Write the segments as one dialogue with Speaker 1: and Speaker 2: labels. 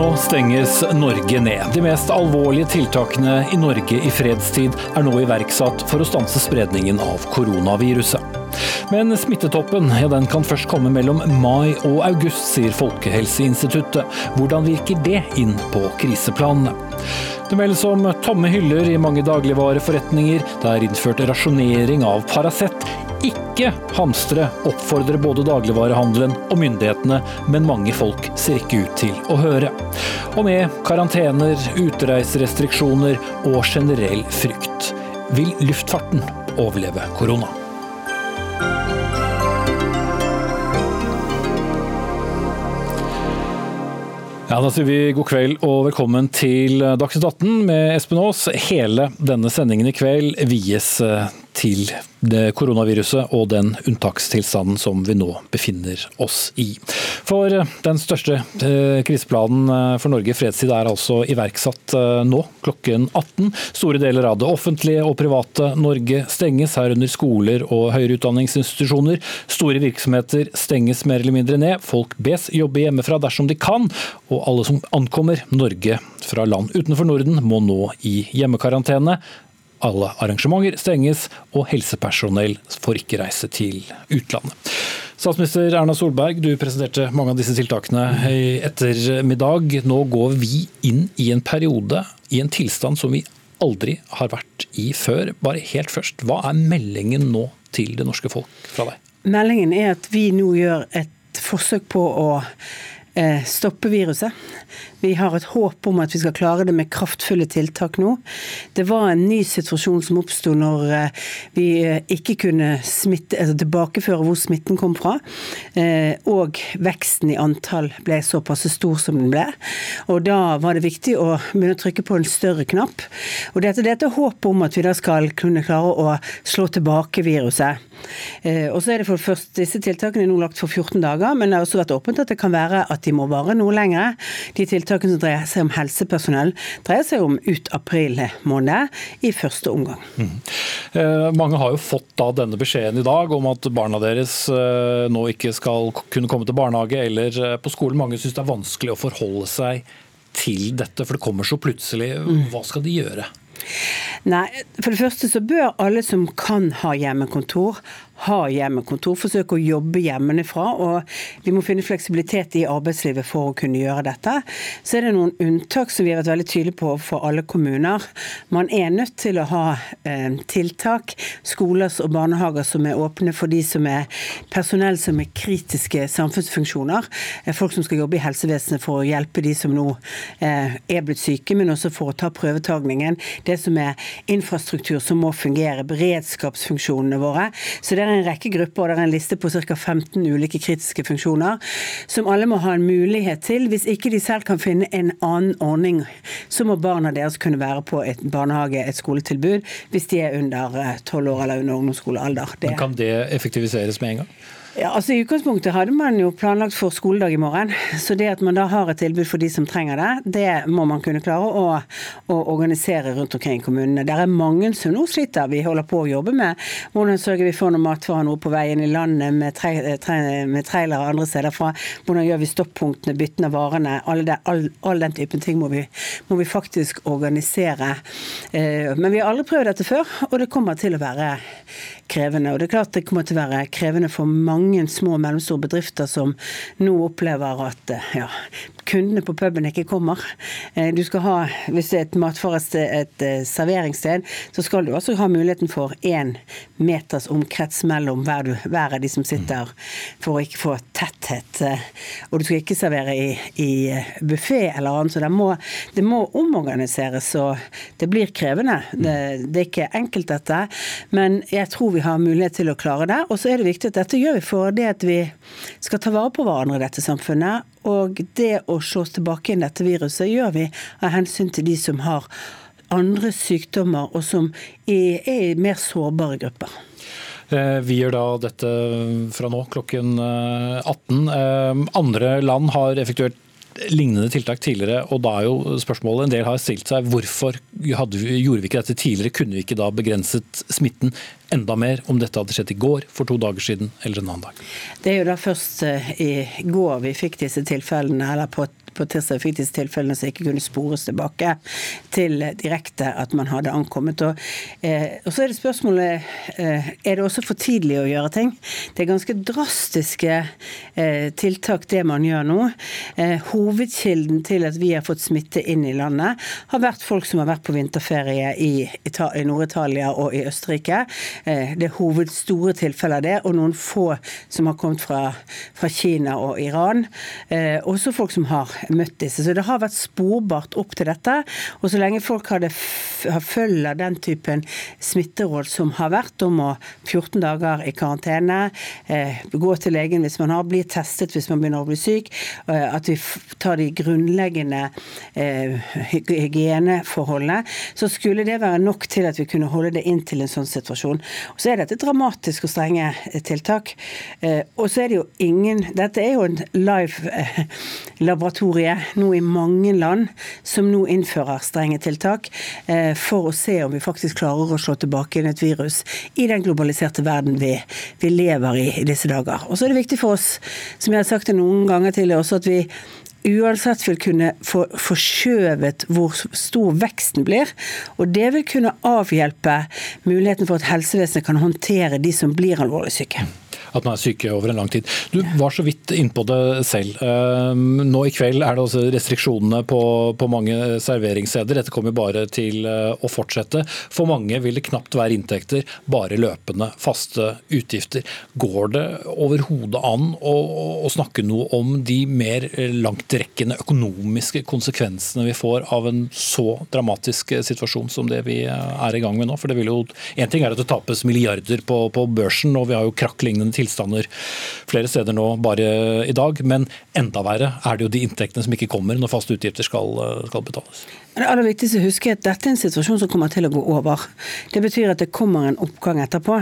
Speaker 1: Nå stenges Norge ned. De mest alvorlige tiltakene i Norge i fredstid er nå iverksatt for å stanse spredningen av koronaviruset. Men smittetoppen ja, den kan først komme mellom mai og august, sier Folkehelseinstituttet. Hvordan virker det inn på kriseplanene? Det meldes om tomme hyller i mange dagligvareforretninger. Det er innført rasjonering av Paracet. Ikke hamstre oppfordrer både dagligvarehandelen og myndighetene, men mange folk ser ikke ut til å høre. Og med karantener, utreiserestriksjoner og generell frykt. Vil luftfarten overleve korona? Ja, Da sier vi god kveld og velkommen til Dagsnytt 18 med Espen Aas. Hele denne sendingen i kveld vies eh, til det koronaviruset og den unntakstilstanden som vi nå befinner oss i. For eh, den største eh, kriseplanen eh, for Norge i fredstid er altså iverksatt nå, klokken 18. Store deler av det offentlige og private Norge stenges, herunder skoler og høyere utdanningsinstitusjoner. Store virksomheter stenges mer eller mindre ned. Folk bes jobbe hjemmefra dersom de kan, og alle som ankommer Norge fra land utenfor Norden må nå i hjemmekarantene. Alle arrangementer stenges, og helsepersonell får ikke reise til utlandet. Statsminister Erna Solberg, du presenterte mange av disse tiltakene i ettermiddag. Nå går vi inn i en periode, i en tilstand som vi aldri har vært i før. Bare helt først, hva er meldingen nå til det norske folk fra deg?
Speaker 2: Meldingen er at vi nå gjør et forsøk på å stoppe viruset. Vi har et håp om at vi skal klare det med kraftfulle tiltak nå. Det var en ny situasjon som oppsto når eh, vi eh, ikke kunne smitte, altså tilbakeføre hvor smitten kom fra. Eh, og veksten i antall ble såpass stor som den ble. Og da var det viktig å begynne å trykke på en større knapp. Og dette, dette håpet om at vi da skal kunne klare å slå tilbake viruset. Og så er det for først, Disse tiltakene er nå lagt for 14 dager, men det har også vært åpent at det kan være at de må vare noe lengre. De tiltakene tiltakene som dreier seg om helsepersonell, dreier seg om ut april måned i første omgang. Mm.
Speaker 1: Eh, mange har jo fått da denne beskjeden i dag om at barna deres eh, nå ikke skal kunne komme til barnehage eller eh, på skolen. Mange syns det er vanskelig å forholde seg til dette, for det kommer så plutselig. Mm. Hva skal de gjøre?
Speaker 2: Nei, For det første så bør alle som kan ha hjemmekontor, ha hjemmekontor, forsøke å jobbe hjemmefra. Og vi må finne fleksibilitet i arbeidslivet for å kunne gjøre dette. Så er det noen unntak som vi har vært veldig tydelige på for alle kommuner. Man er nødt til å ha eh, tiltak, skoler og barnehager som er åpne for de som er personell som er kritiske samfunnsfunksjoner. Eh, folk som skal jobbe i helsevesenet for å hjelpe de som nå eh, er blitt syke, men også for å ta prøvetagningen. Det som er infrastruktur som må fungere, beredskapsfunksjonene våre. Så det er er en rekke grupper, og det er en liste på ca. 15 ulike kritiske funksjoner, som alle må ha en mulighet til. Hvis ikke de selv kan finne en annen ordning, så må barna deres kunne være på et barnehage, et skoletilbud, hvis de er under 12 år eller under ungdomsskolealder.
Speaker 1: Det... Men kan det effektiviseres med en gang?
Speaker 2: Ja, altså I utgangspunktet hadde man jo planlagt for skoledag i morgen. Så det at man da har et tilbud for de som trenger det, det må man kunne klare å, å organisere rundt omkring i kommunene. Det er mange som nå sliter. Vi holder på å jobbe med hvordan sørger vi for noe matvarer noe på veien i landet med, tre, tre, med trailere andre steder fra. Hvordan gjør vi stoppunktene, bytten av varene. All, det, all, all den typen ting må vi, må vi faktisk organisere. Eh, men vi har aldri prøvd dette før, og det kommer til å være krevende. Og det er klart det kommer til å være krevende for mange små og mellomstore bedrifter som nå opplever at ja, kundene på puben ikke kommer. Eh, du skal ha, Hvis det er et matforested, et eh, serveringssted, så skal du også ha muligheten for én meters omkrets mellom hver, du, hver, av de som sitter, for å ikke få tetthet. Eh, og du skal ikke servere i, i buffé eller annet, så det må, det må omorganiseres. Og det blir krevende. Det, det er ikke enkelt, dette. Men jeg tror vi har mulighet til å klare det. Og så er det viktig at dette gjør vi for det at vi skal ta vare på hverandre i dette samfunnet. Og det å slå tilbake inn dette viruset gjør vi av hensyn til de som har andre sykdommer, og som er i mer sårbare grupper.
Speaker 1: Eh, vi gjør da dette fra nå klokken 18. Eh, eh, andre land har effektuert lignende tiltak tidligere, og da er jo spørsmålet en del har stilt seg hvorfor vi, gjorde vi ikke dette tidligere? Kunne vi ikke da begrenset smitten enda mer om dette hadde skjedd i går, for to dager siden eller en annen dag.
Speaker 2: Det er jo da først eh, i går vi fikk disse tilfellene, eller på på tirsdag fikk disse tilfellene som ikke kunne spores tilbake til direkte at man hadde ankommet. Og, eh, og så er det spørsmålet eh, er det også for tidlig å gjøre ting. Det er ganske drastiske eh, tiltak det man gjør nå. Eh, hovedkilden til at vi har fått smitte inn i landet, har vært folk som har vært på vinterferie i, i Nord-Italia og i Østerrike. Eh, det er hovedstore tilfeller det, og noen få som har kommet fra, fra Kina og Iran. Eh, også folk som har møtt disse. Så det har vært sporbart opp til dette. Og så lenge folk hadde følger den typen smitteråd som har vært, om å 14 dager i karantene, eh, gå til legen hvis man har, bli testet hvis man begynner å bli syk, eh, at vi tar de grunnleggende eh, hygieneforholdene, så skulle det være nok til at vi kunne holde det inn til en sånn situasjon. Og så er dette dramatisk og strenge tiltak. Og så er det jo ingen Dette er jo en live laboratorium historie nå i mange land som nå innfører strenge tiltak eh, for å se om vi faktisk klarer å slå tilbake inn et virus i den globaliserte verden vi, vi lever i i disse dager. Og så er det viktig for oss, som jeg har sagt det noen ganger tidligere også, at vi uansett vil kunne få forskjøvet hvor stor veksten blir. Og det vil kunne avhjelpe muligheten for at helsevesenet kan håndtere de som blir alvorlig syke
Speaker 1: at man er syke over en lang tid. Du var så vidt innpå det selv. Ehm, nå i kveld er det også restriksjonene på, på mange serveringssteder. Dette kommer bare til eh, å fortsette. For mange vil det knapt være inntekter, bare løpende faste utgifter. Går det overhodet an å, å snakke noe om de mer langtrekkende økonomiske konsekvensene vi får av en så dramatisk situasjon som det vi er i gang med nå? For det vil jo, En ting er at det tapes milliarder på, på børsen, og vi har jo krakklignende tilstander flere steder nå bare i dag. Men enda verre er det jo de inntektene som ikke kommer når faste utgifter skal, skal betales.
Speaker 2: Det aller viktigste å huske er at dette er en situasjon som kommer til å gå over. Det betyr at det kommer en oppgang etterpå.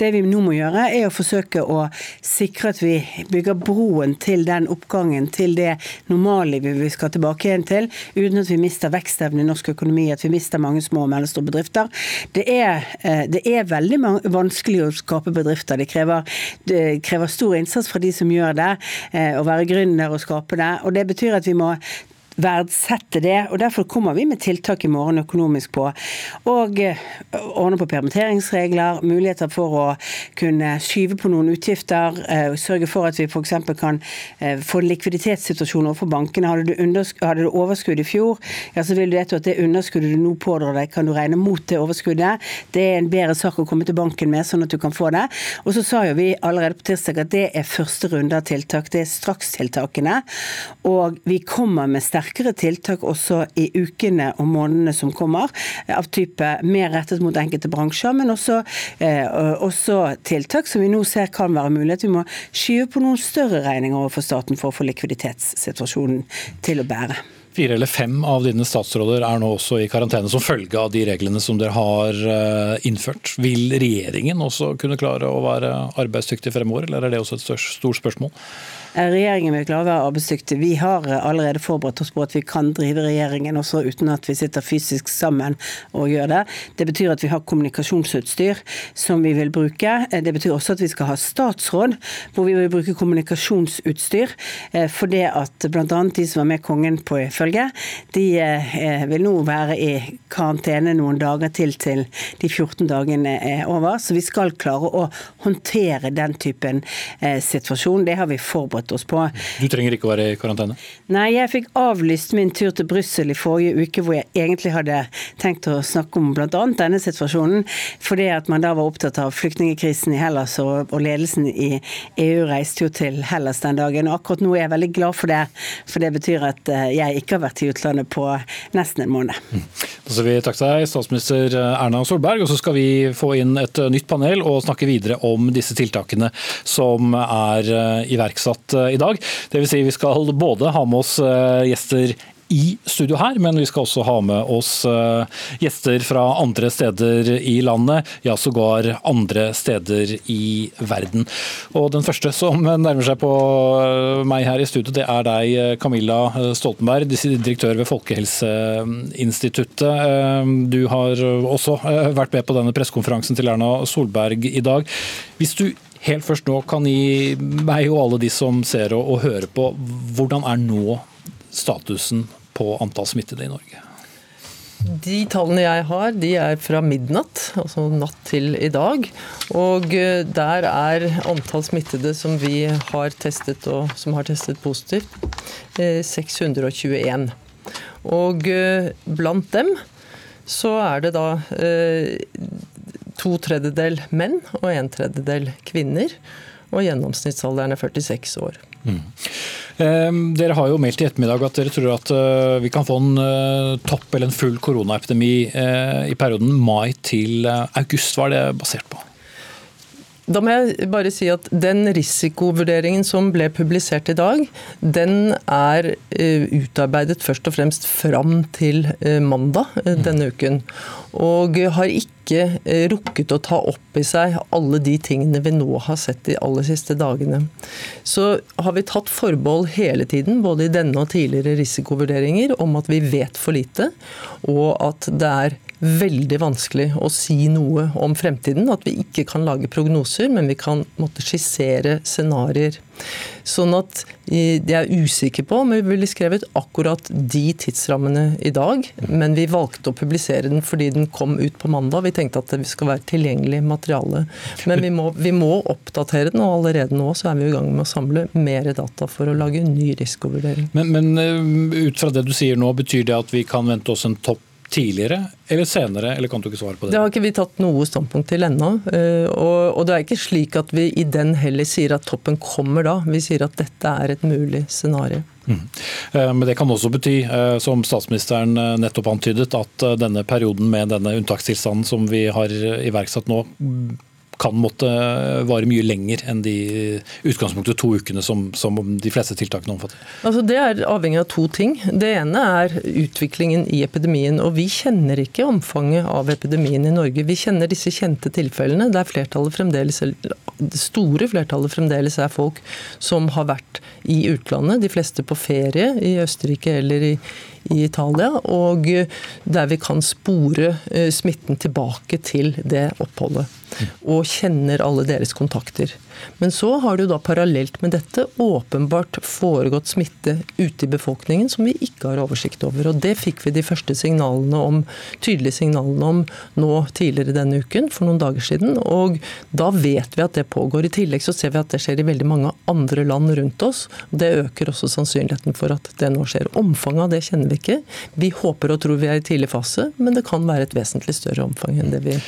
Speaker 2: Det vi nå må gjøre, er å forsøke å sikre at vi bygger broen til den oppgangen, til det normallivet vi skal tilbake igjen til, uten at vi mister vekstevnen i norsk økonomi, at vi mister mange små og mellomstore bedrifter. Det er, eh, det er veldig vanskelig å skape bedrifter. Det krever, det krever stor innsats fra de som gjør det, eh, å være gründer og skape det. Og det betyr at vi må verdsette det. og Derfor kommer vi med tiltak i morgen økonomisk på. Og eh, ordne på permitteringsregler, muligheter for å kunne skyve på noen utgifter. Eh, sørge for at vi f.eks. kan eh, få en likviditetssituasjon overfor bankene. Hadde du, hadde du, overskudd i fjor, ja, så vil du vite at det underskuddet du nå pådrar deg, kan du regne mot det overskuddet. Det er en bedre sak å komme til banken med, sånn at du kan få det. Og så sa jo vi allerede på tirsdag at det er første runde av tiltak. Det er strakstiltakene. Og vi kommer med sterke sterkere tiltak også i ukene og månedene som kommer, av type mer rettet mot enkelte bransjer, men også, eh, også tiltak som vi nå ser kan være mulighet. Vi må skyve på noen større regninger overfor staten for å få likviditetssituasjonen til å bære.
Speaker 1: Fire eller fem av dine statsråder er nå også i karantene som følge av de reglene som dere har eh, innført. Vil regjeringen også kunne klare å være arbeidsdyktig fremover, eller er det også et stort spørsmål?
Speaker 2: Regjeringen vil klare å være arbeidsdyktig. Vi har allerede forberedt oss på at vi kan drive regjeringen også uten at vi sitter fysisk sammen og gjør det. Det betyr at vi har kommunikasjonsutstyr som vi vil bruke. Det betyr også at vi skal ha statsråd hvor vi vil bruke kommunikasjonsutstyr. Eh, for det at bl.a. de som var med kongen på følge, de eh, vil nå være i karantene noen dager til til de 14 dagene er over. Så vi skal klare å håndtere den typen eh, situasjon. Det har vi forberedt forberedt oss på.
Speaker 1: Du trenger ikke å være i karantene?
Speaker 2: Nei, jeg fikk avlyst min tur til Brussel i forrige uke, hvor jeg egentlig hadde tenkt å snakke om bl.a. denne situasjonen, fordi at man da var opptatt av flyktningkrisen i Hellas, og, og, ledelsen i EU reiste jo til Hellas den dagen. og Akkurat nå er jeg veldig glad for det, for det betyr at eh, jeg ikke har vært i utlandet på nesten en måned.
Speaker 1: Mm. Da sier vi takke deg, statsminister Erna Solberg, og så skal vi få inn et nytt panel og snakke videre om disse tiltakene som er eh, iverksatt Eh, i dag. Det vil si vi skal både ha med oss eh, gjester i studio her, men vi skal også ha med oss eh, gjester fra andre steder i landet, ja sågar andre steder i verden. Og Den første som nærmer seg på meg her i studio, det er deg, Camilla Stoltenberg, direktør ved Folkehelseinstituttet. Du har også vært med på denne pressekonferansen til Erna Solberg i dag. Hvis du helt først nå kan gi meg og alle de som ser og, og hører på, hvordan er nå statusen på antall smittede i Norge?
Speaker 3: De tallene jeg har, de er fra midnatt, altså natt til i dag. Og eh, der er antall smittede som vi har testet, og som har testet positivt, 621. Eh, og eh, blant dem så er det da to tredjedel menn og en tredjedel kvinner. Og gjennomsnittsalderen er 46 år. Mm.
Speaker 1: Dere har jo meldt i ettermiddag at dere tror at eh, vi kan få en eh, topp eller en full koronaepidemi eh, i perioden mai til august. Hva er det basert på?
Speaker 3: Da må jeg bare si at Den risikovurderingen som ble publisert i dag, den er utarbeidet først og fremst fram til mandag denne uken. Og har ikke rukket å ta opp i seg alle de tingene vi nå har sett de aller siste dagene. Så har vi tatt forbehold hele tiden, både i denne og tidligere risikovurderinger, om at vi vet for lite, og at det er veldig vanskelig å si noe om fremtiden. At vi ikke kan lage prognoser, men vi kan måtte skissere scenarioer. Sånn at jeg er usikker på om vi ville skrevet akkurat de tidsrammene i dag, men vi valgte å publisere den fordi den kom ut på mandag. Vi tenkte at det skal være tilgjengelig materiale. Men vi må, vi må oppdatere den, og allerede nå så er vi i gang med å samle mer data for å lage ny risikovurdering.
Speaker 1: Men, men eh, ut fra det du sier nå, betyr det at vi kan vente oss en topp tidligere eller senere, eller kan du ikke svare på det?
Speaker 3: Det har ikke vi tatt noe standpunkt til ennå. Eh, og det er ikke slik at vi i den heller sier at toppen kommer da. Vi sier at dette er et mulig scenario. Mm.
Speaker 1: Eh, men det kan også bety, eh, som statsministeren nettopp antydet, at denne perioden med denne unntakstilstanden som vi har iverksatt nå, kan måtte vare mye lenger enn de utgangspunktet to ukene som, som de fleste tiltakene omfatter?
Speaker 3: Altså det er avhengig av to ting. Det ene er utviklingen i epidemien. og Vi kjenner ikke omfanget av epidemien i Norge. Vi kjenner disse kjente tilfellene der flertallet fremdeles, det store flertallet fremdeles er folk som har vært i utlandet, de fleste på ferie i Østerrike eller i, i Italia, og der vi kan spore eh, smitten tilbake til det oppholdet. Og kjenner alle deres kontakter. Men så har det jo da parallelt med dette åpenbart foregått smitte ute i befolkningen som vi ikke har oversikt over. Og det fikk vi de første signalene om, tydelige signalene om nå tidligere denne uken, for noen dager siden. Og da vet vi at det pågår. I tillegg så ser vi at det skjer i veldig mange andre land rundt oss. Det øker også sannsynligheten for at det nå skjer. Omfanget av det kjenner vi ikke. Vi håper og tror vi er i tidlig fase, men det kan være et vesentlig større omfang enn det vi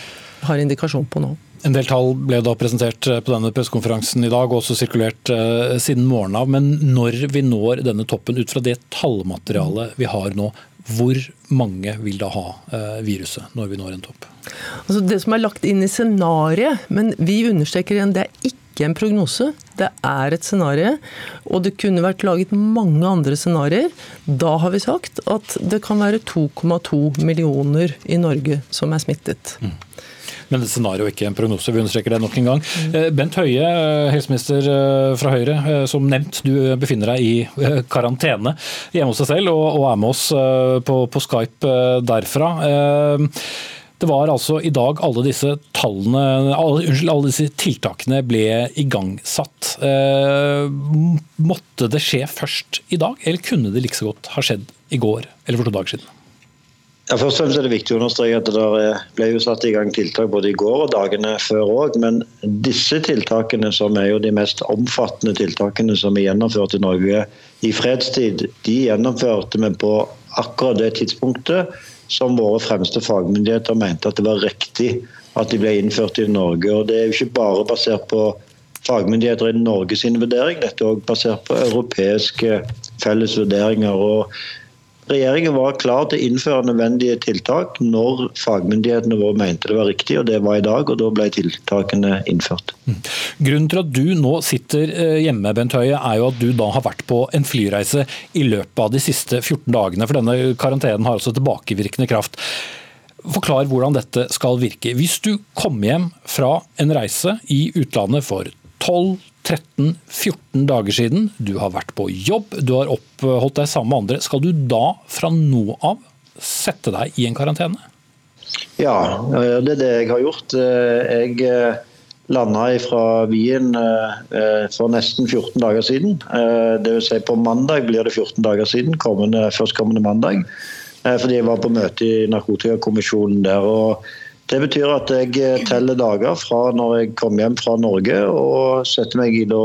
Speaker 3: har indikasjon på nå.
Speaker 1: En del tall ble da presentert eh, på denne pressekonferansen i dag, og også sirkulert uh, siden morgenen av. Men når vi når denne toppen, ut fra det tallmaterialet vi har nå, hvor mange vil da ha uh, viruset når vi når en topp?
Speaker 3: Altså det som er lagt inn i scenarioet, men vi understreker igjen, det er ikke en prognose, det er et scenario. Og det kunne vært laget mange andre scenarioer. Da har vi sagt at det kan være 2,2 millioner i Norge som er smittet. Mm.
Speaker 1: Men et scenario, ikke en prognose. Vi understreker det nok en gang. Mm. Bent Høie, eh, helseminister eh, fra Høyre. Som nevnt, du befinner deg i karantene hjemme hos deg selv og er med oss på, Skype derfra. Det var altså i dag alle disse tallene, alle, unnskyld, alle disse tiltakene ble igangsatt. Eh, måtte det skje først i dag, eller kunne det like så godt ha skjedd i går eller for to dager siden?
Speaker 4: Ja, først og fremst er det viktig å understreke at Det ble jo satt i gang tiltak både i går og dagene før òg. Men disse tiltakene, som er jo de mest omfattende tiltakene som er gjennomført i Norge i fredstid, de gjennomførte vi på akkurat det tidspunktet som våre fremste fagmyndigheter mente at det var riktig at de ble innført i Norge. Og Det er jo ikke bare basert på fagmyndigheter i Norge sine vurderinger, dette er også basert på europeiske felles vurderinger. og Regjeringen var klar til å innføre nødvendige tiltak når fagmyndighetene våre mente det var riktig, og det var i dag. og Da ble tiltakene innført. Mm.
Speaker 1: Grunnen til at du nå sitter eh, hjemme, Bent Høie, er jo at du da har vært på en flyreise i løpet av de siste 14 dagene. For denne karantenen har altså tilbakevirkende kraft. Forklar hvordan dette skal virke. Hvis du kommer hjem fra en reise i utlandet for 12 13-14 dager siden. Du har vært på jobb, du har oppholdt deg sammen med andre. Skal du da fra nå av sette deg i en karantene?
Speaker 4: Ja, det er det jeg har gjort. Jeg eh, landa fra Wien eh, for nesten 14 dager siden. Dvs. si på mandag blir det 14 dager siden, kommende, førstkommende mandag. Fordi jeg var på møte i Narkotikakommisjonen der. og det betyr at jeg eh, teller dager fra når jeg kommer hjem fra Norge og setter meg i, da,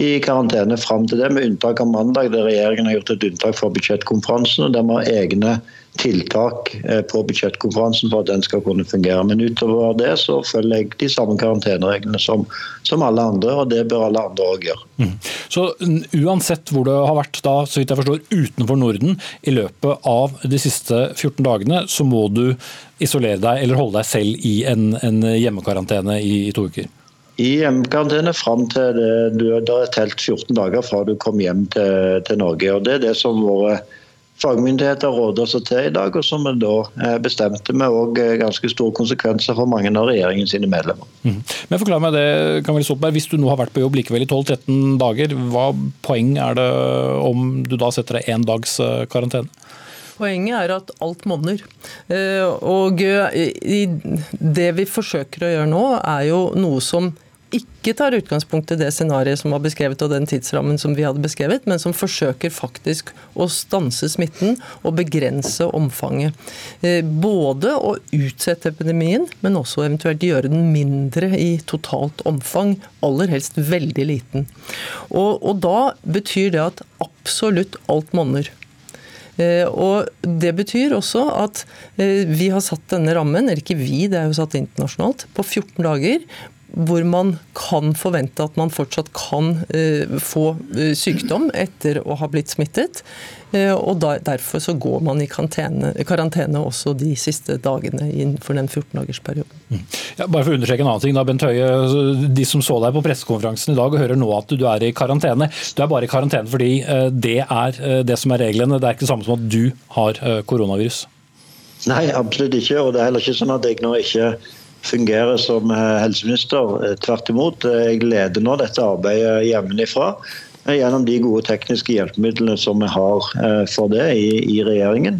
Speaker 4: i karantene fram til det, med unntak av mandag, der regjeringen har gjort et unntak for budsjettkonferansen. og der vi har egne tiltak eh, på budsjettkonferansen for at den skal kunne fungere. Men utover det så følger jeg de samme karantenereglene som, som alle andre, og det bør alle andre òg gjøre. Mm.
Speaker 1: Så uansett hvor det har vært da, så vidt jeg forstår, utenfor Norden i løpet av de siste 14 dagene, så må du isolere deg eller holde deg selv i en, en hjemmekarantene i, i to uker?
Speaker 4: I hjemmekarantene fram til det, du, det er telt 14 dager fra du kom hjem til, til Norge. og Det er det som våre fagmyndigheter råder seg til i dag, og som vi da eh, bestemte med eh, ganske store konsekvenser for mange av regjeringens medlemmer. Mm.
Speaker 1: Men forklar meg det, Kamil Stoltenberg. Hvis du nå har vært på jobb likevel i 12-13 dager, hva poeng er det om du da setter deg én dags eh, karantene?
Speaker 3: Poenget er at alt monner. Og det vi forsøker å gjøre nå, er jo noe som ikke tar utgangspunkt i det scenarioet som var beskrevet og den tidsrammen som vi hadde beskrevet, men som forsøker faktisk å stanse smitten og begrense omfanget. Eh, både å utsette epidemien, men også eventuelt gjøre den mindre i totalt omfang. Aller helst veldig liten. Og, og da betyr det at absolutt alt monner. Eh, og Det betyr også at eh, vi har satt denne rammen, eller ikke vi, det er jo satt internasjonalt, på 14 dager hvor man kan forvente at man fortsatt kan uh, få uh, sykdom etter å ha blitt smittet. Uh, og Derfor så går man i karantene, karantene, også de siste dagene innenfor den 14-dagersperioden. Mm.
Speaker 1: Ja, bare for å understreke en annen ting, da, Bent Høie. De som så deg på pressekonferansen i dag og hører nå at du er i karantene. Du er bare i karantene fordi det er det som er reglene. Det er ikke det samme som at du har koronavirus.
Speaker 4: Nei, absolutt ikke. Og det er heller ikke sånn at jeg nå ikke fungerer som eh, helseminister. Eh, tvert imot. Eh, jeg leder nå dette arbeidet hjemmefra gjennom de gode tekniske hjelpemidlene som vi har for det i, i regjeringen.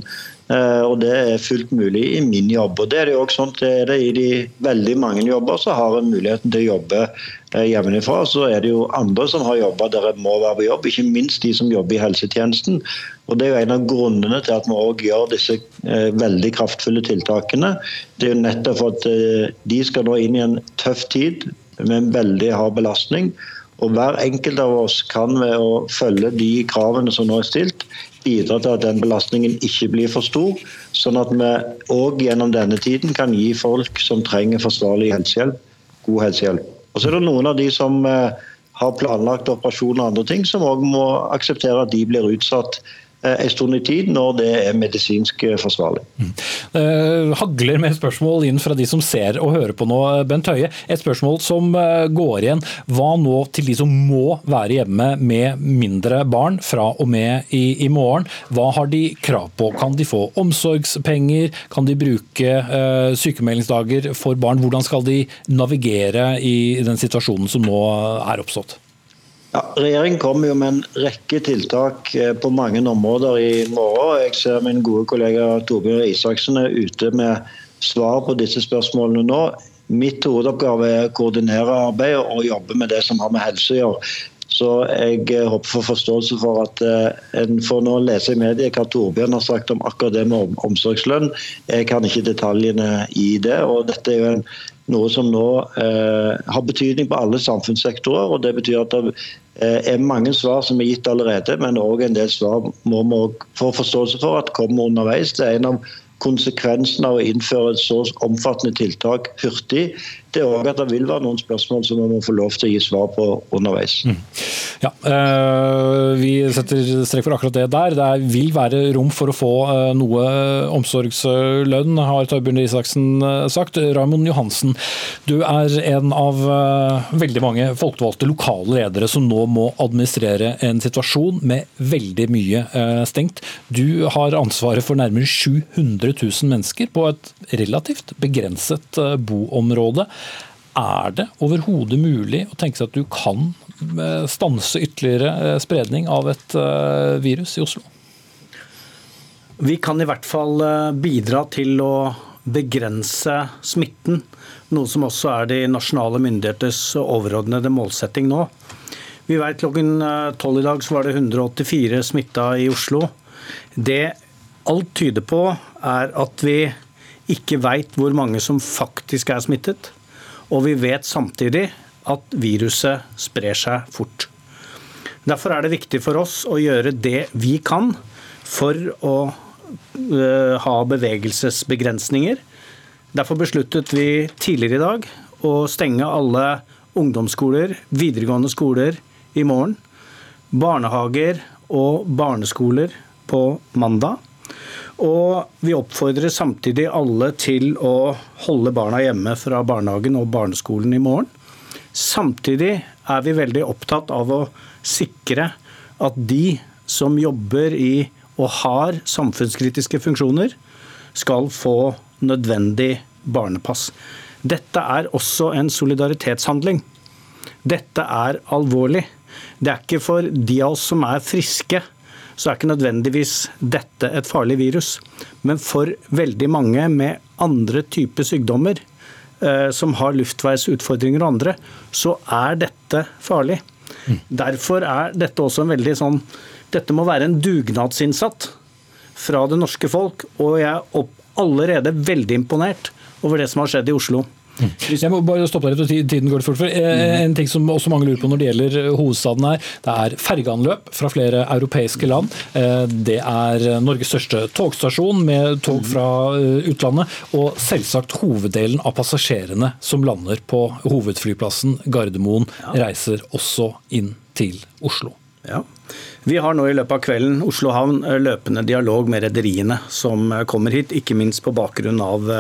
Speaker 4: Og Det er fullt mulig i min jobb. og Det er det jo også sånn er det i de veldig mange jobber så har en muligheten til å jobbe hjemmefra. Så er det jo andre som har jobber der en må være på jobb, ikke minst de som jobber i helsetjenesten. Og Det er jo en av grunnene til at vi også gjør disse eh, veldig kraftfulle tiltakene. Det er jo nettopp for at eh, de skal nå inn i en tøff tid med en veldig hard belastning. Og Hver enkelt av oss kan ved å følge de kravene som nå er stilt, bidra til at den belastningen ikke blir for stor, sånn at vi òg gjennom denne tiden kan gi folk som trenger forsvarlig helsehjelp, god helsehjelp. Og så er det noen av de som eh, har planlagt operasjoner og andre ting, som òg må akseptere at de blir utsatt en stund i tid når det er medisinsk eh, forsvarlig. Mm.
Speaker 1: Uh, hagler med spørsmål inn fra de som ser og hører på nå. Bent Høie, et spørsmål som går igjen. Hva nå til de som må være hjemme med mindre barn fra og med i, i morgen? Hva har de krav på? Kan de få omsorgspenger? Kan de bruke uh, sykemeldingsdager for barn? Hvordan skal de navigere i den situasjonen som nå er oppstått?
Speaker 4: Ja, Regjeringen kommer jo med en rekke tiltak eh, på mange områder i morgen. Jeg ser min gode kollega Torbjørn Isaksen er ute med svar på disse spørsmålene nå. Mitt hovedoppgave er å koordinere arbeidet og jobbe med det som har med helse å gjøre. Så jeg eh, håper for forståelse for at eh, en får nå lese i media hva Torbjørn har sagt om akkurat det med omsorgslønn. Jeg kan ikke detaljene i det. og Dette er jo en noe som nå eh, har betydning på alle samfunnssektorer. og Det betyr at det er mange svar som er gitt allerede, men òg en del svar må vi få forståelse for at kommer underveis. Det er en av konsekvensene av å innføre et så omfattende tiltak hurtig, det er også at det vil være noen spørsmål som vi må få lov til å gi svar på underveis. Mm.
Speaker 1: Ja, eh, Vi setter strek for akkurat det der. Det vil være rom for å få eh, noe omsorgslønn, har Torbjørn Isaksen eh, sagt. Raymond Johansen, du er en av veldig mange folkevalgte lokale ledere som nå må administrere en situasjon med veldig mye stengt. Du har ansvaret for nærmere 700 000 mennesker på et relativt begrenset boområde. Er det overhodet mulig å tenke seg at du kan eh, stanse ytterligere eh, spredning av et eh, virus i Oslo?
Speaker 5: Vi kan i hvert fall bidra til å begrense smitten, noe som også er de nasjonale myndigheters overordnede målsetting nå. Vi vet Klokken tolv i dag så var det 184 smitta i Oslo. Det alt tyder på, er at vi ikke veit hvor mange som faktisk er smittet. Og vi vet samtidig at viruset sprer seg fort. Derfor er det viktig for oss å gjøre det vi kan for å uh, ha bevegelsesbegrensninger. Derfor besluttet vi tidligere i dag å stenge alle ungdomsskoler, videregående skoler i morgen. Barnehager og barneskoler på mandag. Og vi oppfordrer samtidig alle til å holde barna hjemme fra barnehagen og barneskolen i morgen. Samtidig er vi veldig opptatt av å sikre at de som jobber i og har samfunnskritiske funksjoner, skal få nødvendig barnepass. Dette er også en solidaritetshandling. Dette er alvorlig. Det er ikke for de av oss som er friske så er ikke nødvendigvis dette et farlig virus. Men for veldig mange med andre typer sykdommer, eh, som har luftveisutfordringer og andre, så er dette farlig. Mm. Derfor er dette også en veldig sånn Dette må være en dugnadsinnsatt fra det norske folk, og jeg er allerede veldig imponert over det som har skjedd i Oslo.
Speaker 1: Jeg må bare stoppe deg litt, tiden går fort. For eh, en ting som også mange lurer på når det gjelder eh, hovedstaden her, det er fergeanløp fra flere europeiske land. Eh, det er Norges største togstasjon med tog fra utlandet. Og selvsagt hoveddelen av passasjerene som lander på hovedflyplassen Gardermoen, reiser også inn til Oslo.
Speaker 5: Ja. Vi har nå i løpet av kvelden Oslo havn løpende dialog med rederiene som kommer hit, ikke minst på bakgrunn av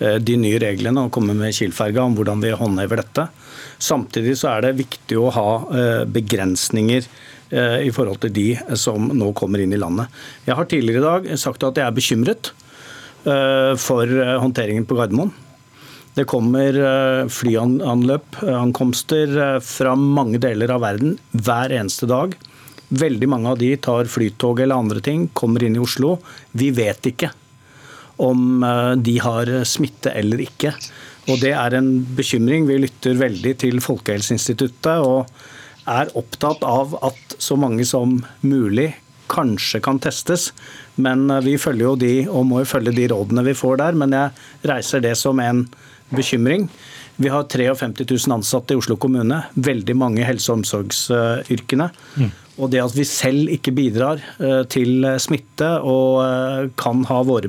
Speaker 5: de nye reglene og komme med Kiel-ferga om hvordan vi håndhever dette. Samtidig så er det viktig å ha eh, begrensninger eh, i forhold til de som nå kommer inn i landet. Jeg har tidligere i dag sagt at jeg er bekymret for håndteringen på Gardermoen. Det kommer flyanløp, ankomster fra mange deler av verden hver eneste dag. Veldig mange av de tar flytog eller andre ting, kommer inn i Oslo. Vi vet ikke om eh, de har smitte eller ikke. Og Det er en bekymring. Vi lytter veldig til Folkehelseinstituttet og er opptatt av at så mange som mulig kanskje kan testes. Men eh, vi følger jo de, og må jo følge de rådene vi får der. Men jeg reiser det som en bekymring. Vi har 53 000 ansatte i Oslo kommune, veldig mange helse- og omsorgsyrkene. Mm. Og det at vi selv ikke bidrar eh, til smitte og eh, kan ha våre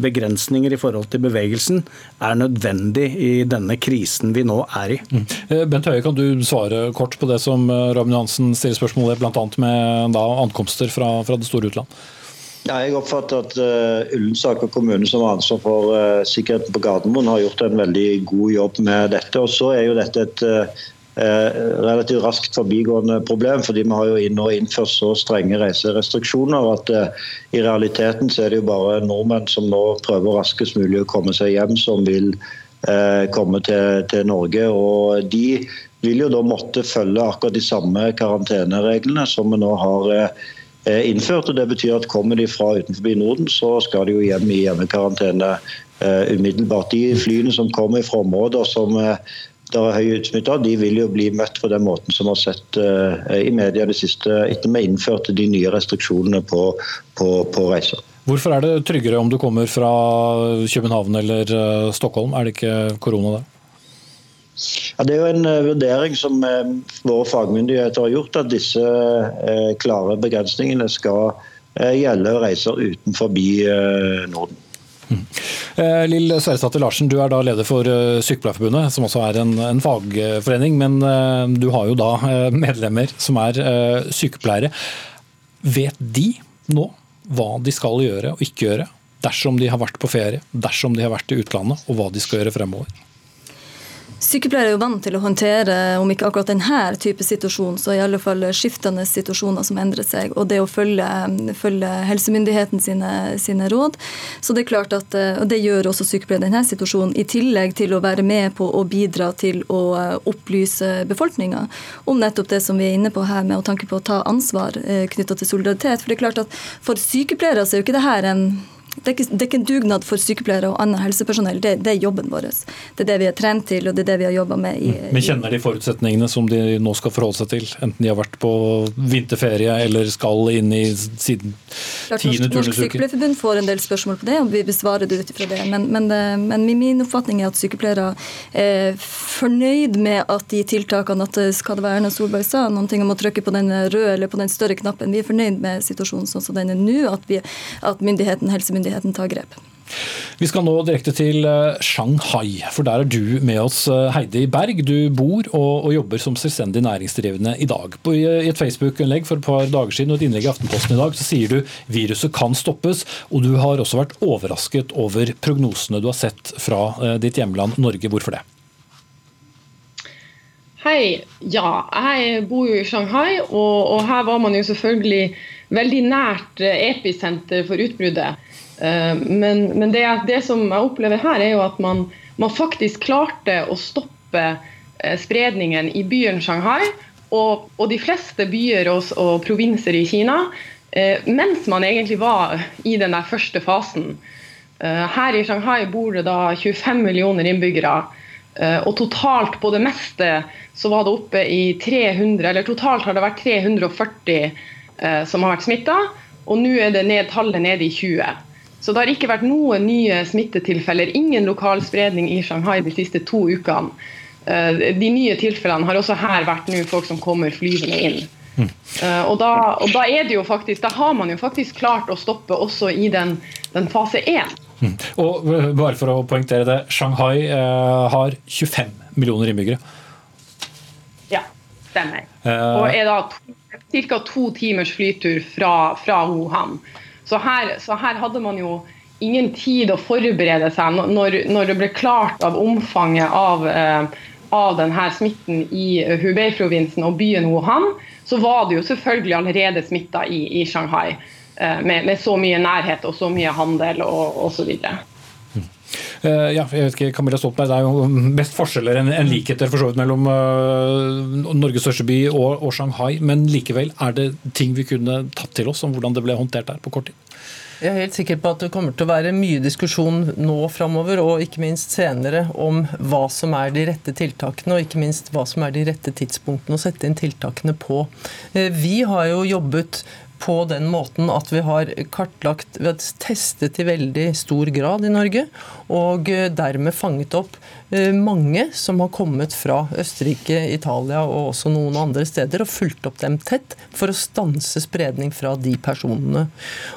Speaker 5: begrensninger i forhold til bevegelsen, er nødvendig i denne krisen vi nå er i. Mm.
Speaker 1: Eh, Bent Høie, kan du svare kort på det som Robin Hansen stiller spørsmål ved, bl.a. med da, ankomster fra, fra, det store utland?
Speaker 4: Ja, jeg oppfatter at uh, Ullensaker kommune, som har ansvar for uh, sikkerheten på Gardermoen, har gjort en veldig god jobb med dette. Og så er jo dette et uh, Eh, relativt raskt forbigående problem. fordi Vi har jo nå innført så strenge reiserestriksjoner at uh, i realiteten så er det jo bare nordmenn som nå prøver raskest mulig å komme seg hjem, som vil uh, komme til, til, Norge. og De vil jo da måtte følge akkurat de samme karantenereglene som vi nå har innført. og Det betyr at kommer de fra utenfor Norden, så skal de jo hjem i hjemmekarantene umiddelbart. De flyene som kommer fra områder som det er høy utsmitta, de vil jo bli møtt på den måten som vi har sett uh, i media det siste, etter vi innførte de nye restriksjonene på, på, på, reiser.
Speaker 1: Hvorfor er det tryggere om du kommer fra København eller uh, Stockholm? Er det ikke korona der?
Speaker 4: Ja, det er jo en uh, vurdering som våre fagmyndigheter har gjort, at disse klare begrensningene skal gjelde reiser utenfor Norden.
Speaker 1: Mm. Lill Sverresdatter Larsen, du er da leder for Sykepleierforbundet, som også er en, en, fagforening. Men du har jo da medlemmer som er sykepleiere. Vet de nå hva de skal gjøre og ikke gjøre dersom de har vært på ferie, dersom de har vært i utlandet, og hva de skal gjøre fremover?
Speaker 6: Sykepleiere er jo vant til å håndtere, om ikke akkurat denne type situasjon, så i alle fall skiftende situasjoner som endrer seg. Og det å følge, følge helsemyndigheten sine, sine, råd. Så det er klart at, og det gjør også sykepleiere i denne situasjonen, i tillegg til å være med på å bidra til å opplyse befolkninga om nettopp det som vi er inne på her, med å tanke på å ta ansvar eh, knytta til solidaritet. For det er klart at for sykepleiere så er jo ikke det her en det er, ikke, det er ikke en dugnad for sykepleiere og annet helsepersonell. Det, det, er jobben vår. Det er det vi er trent til, og det er det vi har jobba med. I,
Speaker 1: Men kjenner de forutsetningene som de nå skal forholde seg til? Enten de har vært på vinterferie eller skal inn i siden tiende turnusuke?
Speaker 6: Norsk Sykepleierforbund får en del spørsmål på det, og vi besvarer det ut ifra det. Men, men, men, min oppfatning er at sykepleiere er fornøyd med at de tiltakene at skal det være Erna Solberg sa, noen ting om å trykke på den røde eller på den større knappen. Vi er fornøyd med situasjonen sånn som den er nå, at, vi, at myndigheten, helsemyndigheten myndigheten ta grep.
Speaker 1: Vi skal nå direkte til eh, Shanghai, for der er du med oss, eh, Heidi Berg. Du bor og, og jobber som selvstendig næringsdrivende i dag. På, I et Facebook-innlegg for et par dager siden og et innlegg i Aftenposten i dag så sier du viruset kan stoppes, og du har også vært overrasket over prognosene du har sett fra eh, ditt hjemland Norge. Hvorfor det?
Speaker 7: Hei. Ja, jeg bor jo i Shanghai, og, og her var man jo selvfølgelig veldig nært episenter for utbruddet. Eh, men, men det, det, som jeg opplever her, er jo at man, man faktisk klarte å stoppe eh, spredningen i byen Shanghai og, og de fleste byer og, og, provinser i Kina eh, mens man egentlig var i den der første fasen. Her i Shanghai bor det da 25 millioner innbyggere. Og totalt på det meste så var det oppe i 300, eller totalt har det vært 340 som har vært smitta. Og nå er det ned, tallet nede i 20. Så det har ikke vært noen nye smittetilfeller. Ingen lokalspredning i Shanghai de siste to ukene. Eh, de nye tilfellene har også her vært nå folk som kommer flyvende inn. Mm. Og, da, og da, er det jo faktisk, da har man jo faktisk klart å stoppe også i den, den fase 1.
Speaker 1: Og eh, bare for å poengtere det, Shanghai eh, har 25 millioner innbyggere.
Speaker 7: Ja, stemmer. Og er da ca. to timers flytur fra, fra Wuhan. Så her, så her, hadde man jo ingen tid å forberede seg når, når det ble klart av omfanget av, eh, av denne smitten i Hubei-provinsen og byen Wuhan, så var det jo selvfølgelig allerede smitta i, i, Shanghai. Eh, med, med, så mye nærhet og så mye handel og osv.
Speaker 1: Uh, ja, jeg vet ikke, Camilla Stoltenberg, Det er jo mest forskjeller enn en likheter for så vidt mellom uh, Norges største by og, og, Shanghai. Men likevel, er det ting vi kunne tatt til oss om hvordan det ble håndtert der på kort tid?
Speaker 3: Jeg er helt sikker på at det kommer til å være mye diskusjon nå framover, og ikke minst senere, om hva som er de rette tiltakene, og ikke minst hva som er de rette tidspunktene å sette inn tiltakene på. Vi har jo jobbet på den måten at vi har kartlagt, vi har testet i veldig stor grad i Norge, og eh, dermed fanget opp eh, mange som har kommet fra Østerrike, Italia og også noen andre steder, og fulgt opp dem tett for å stanse spredning fra de personene.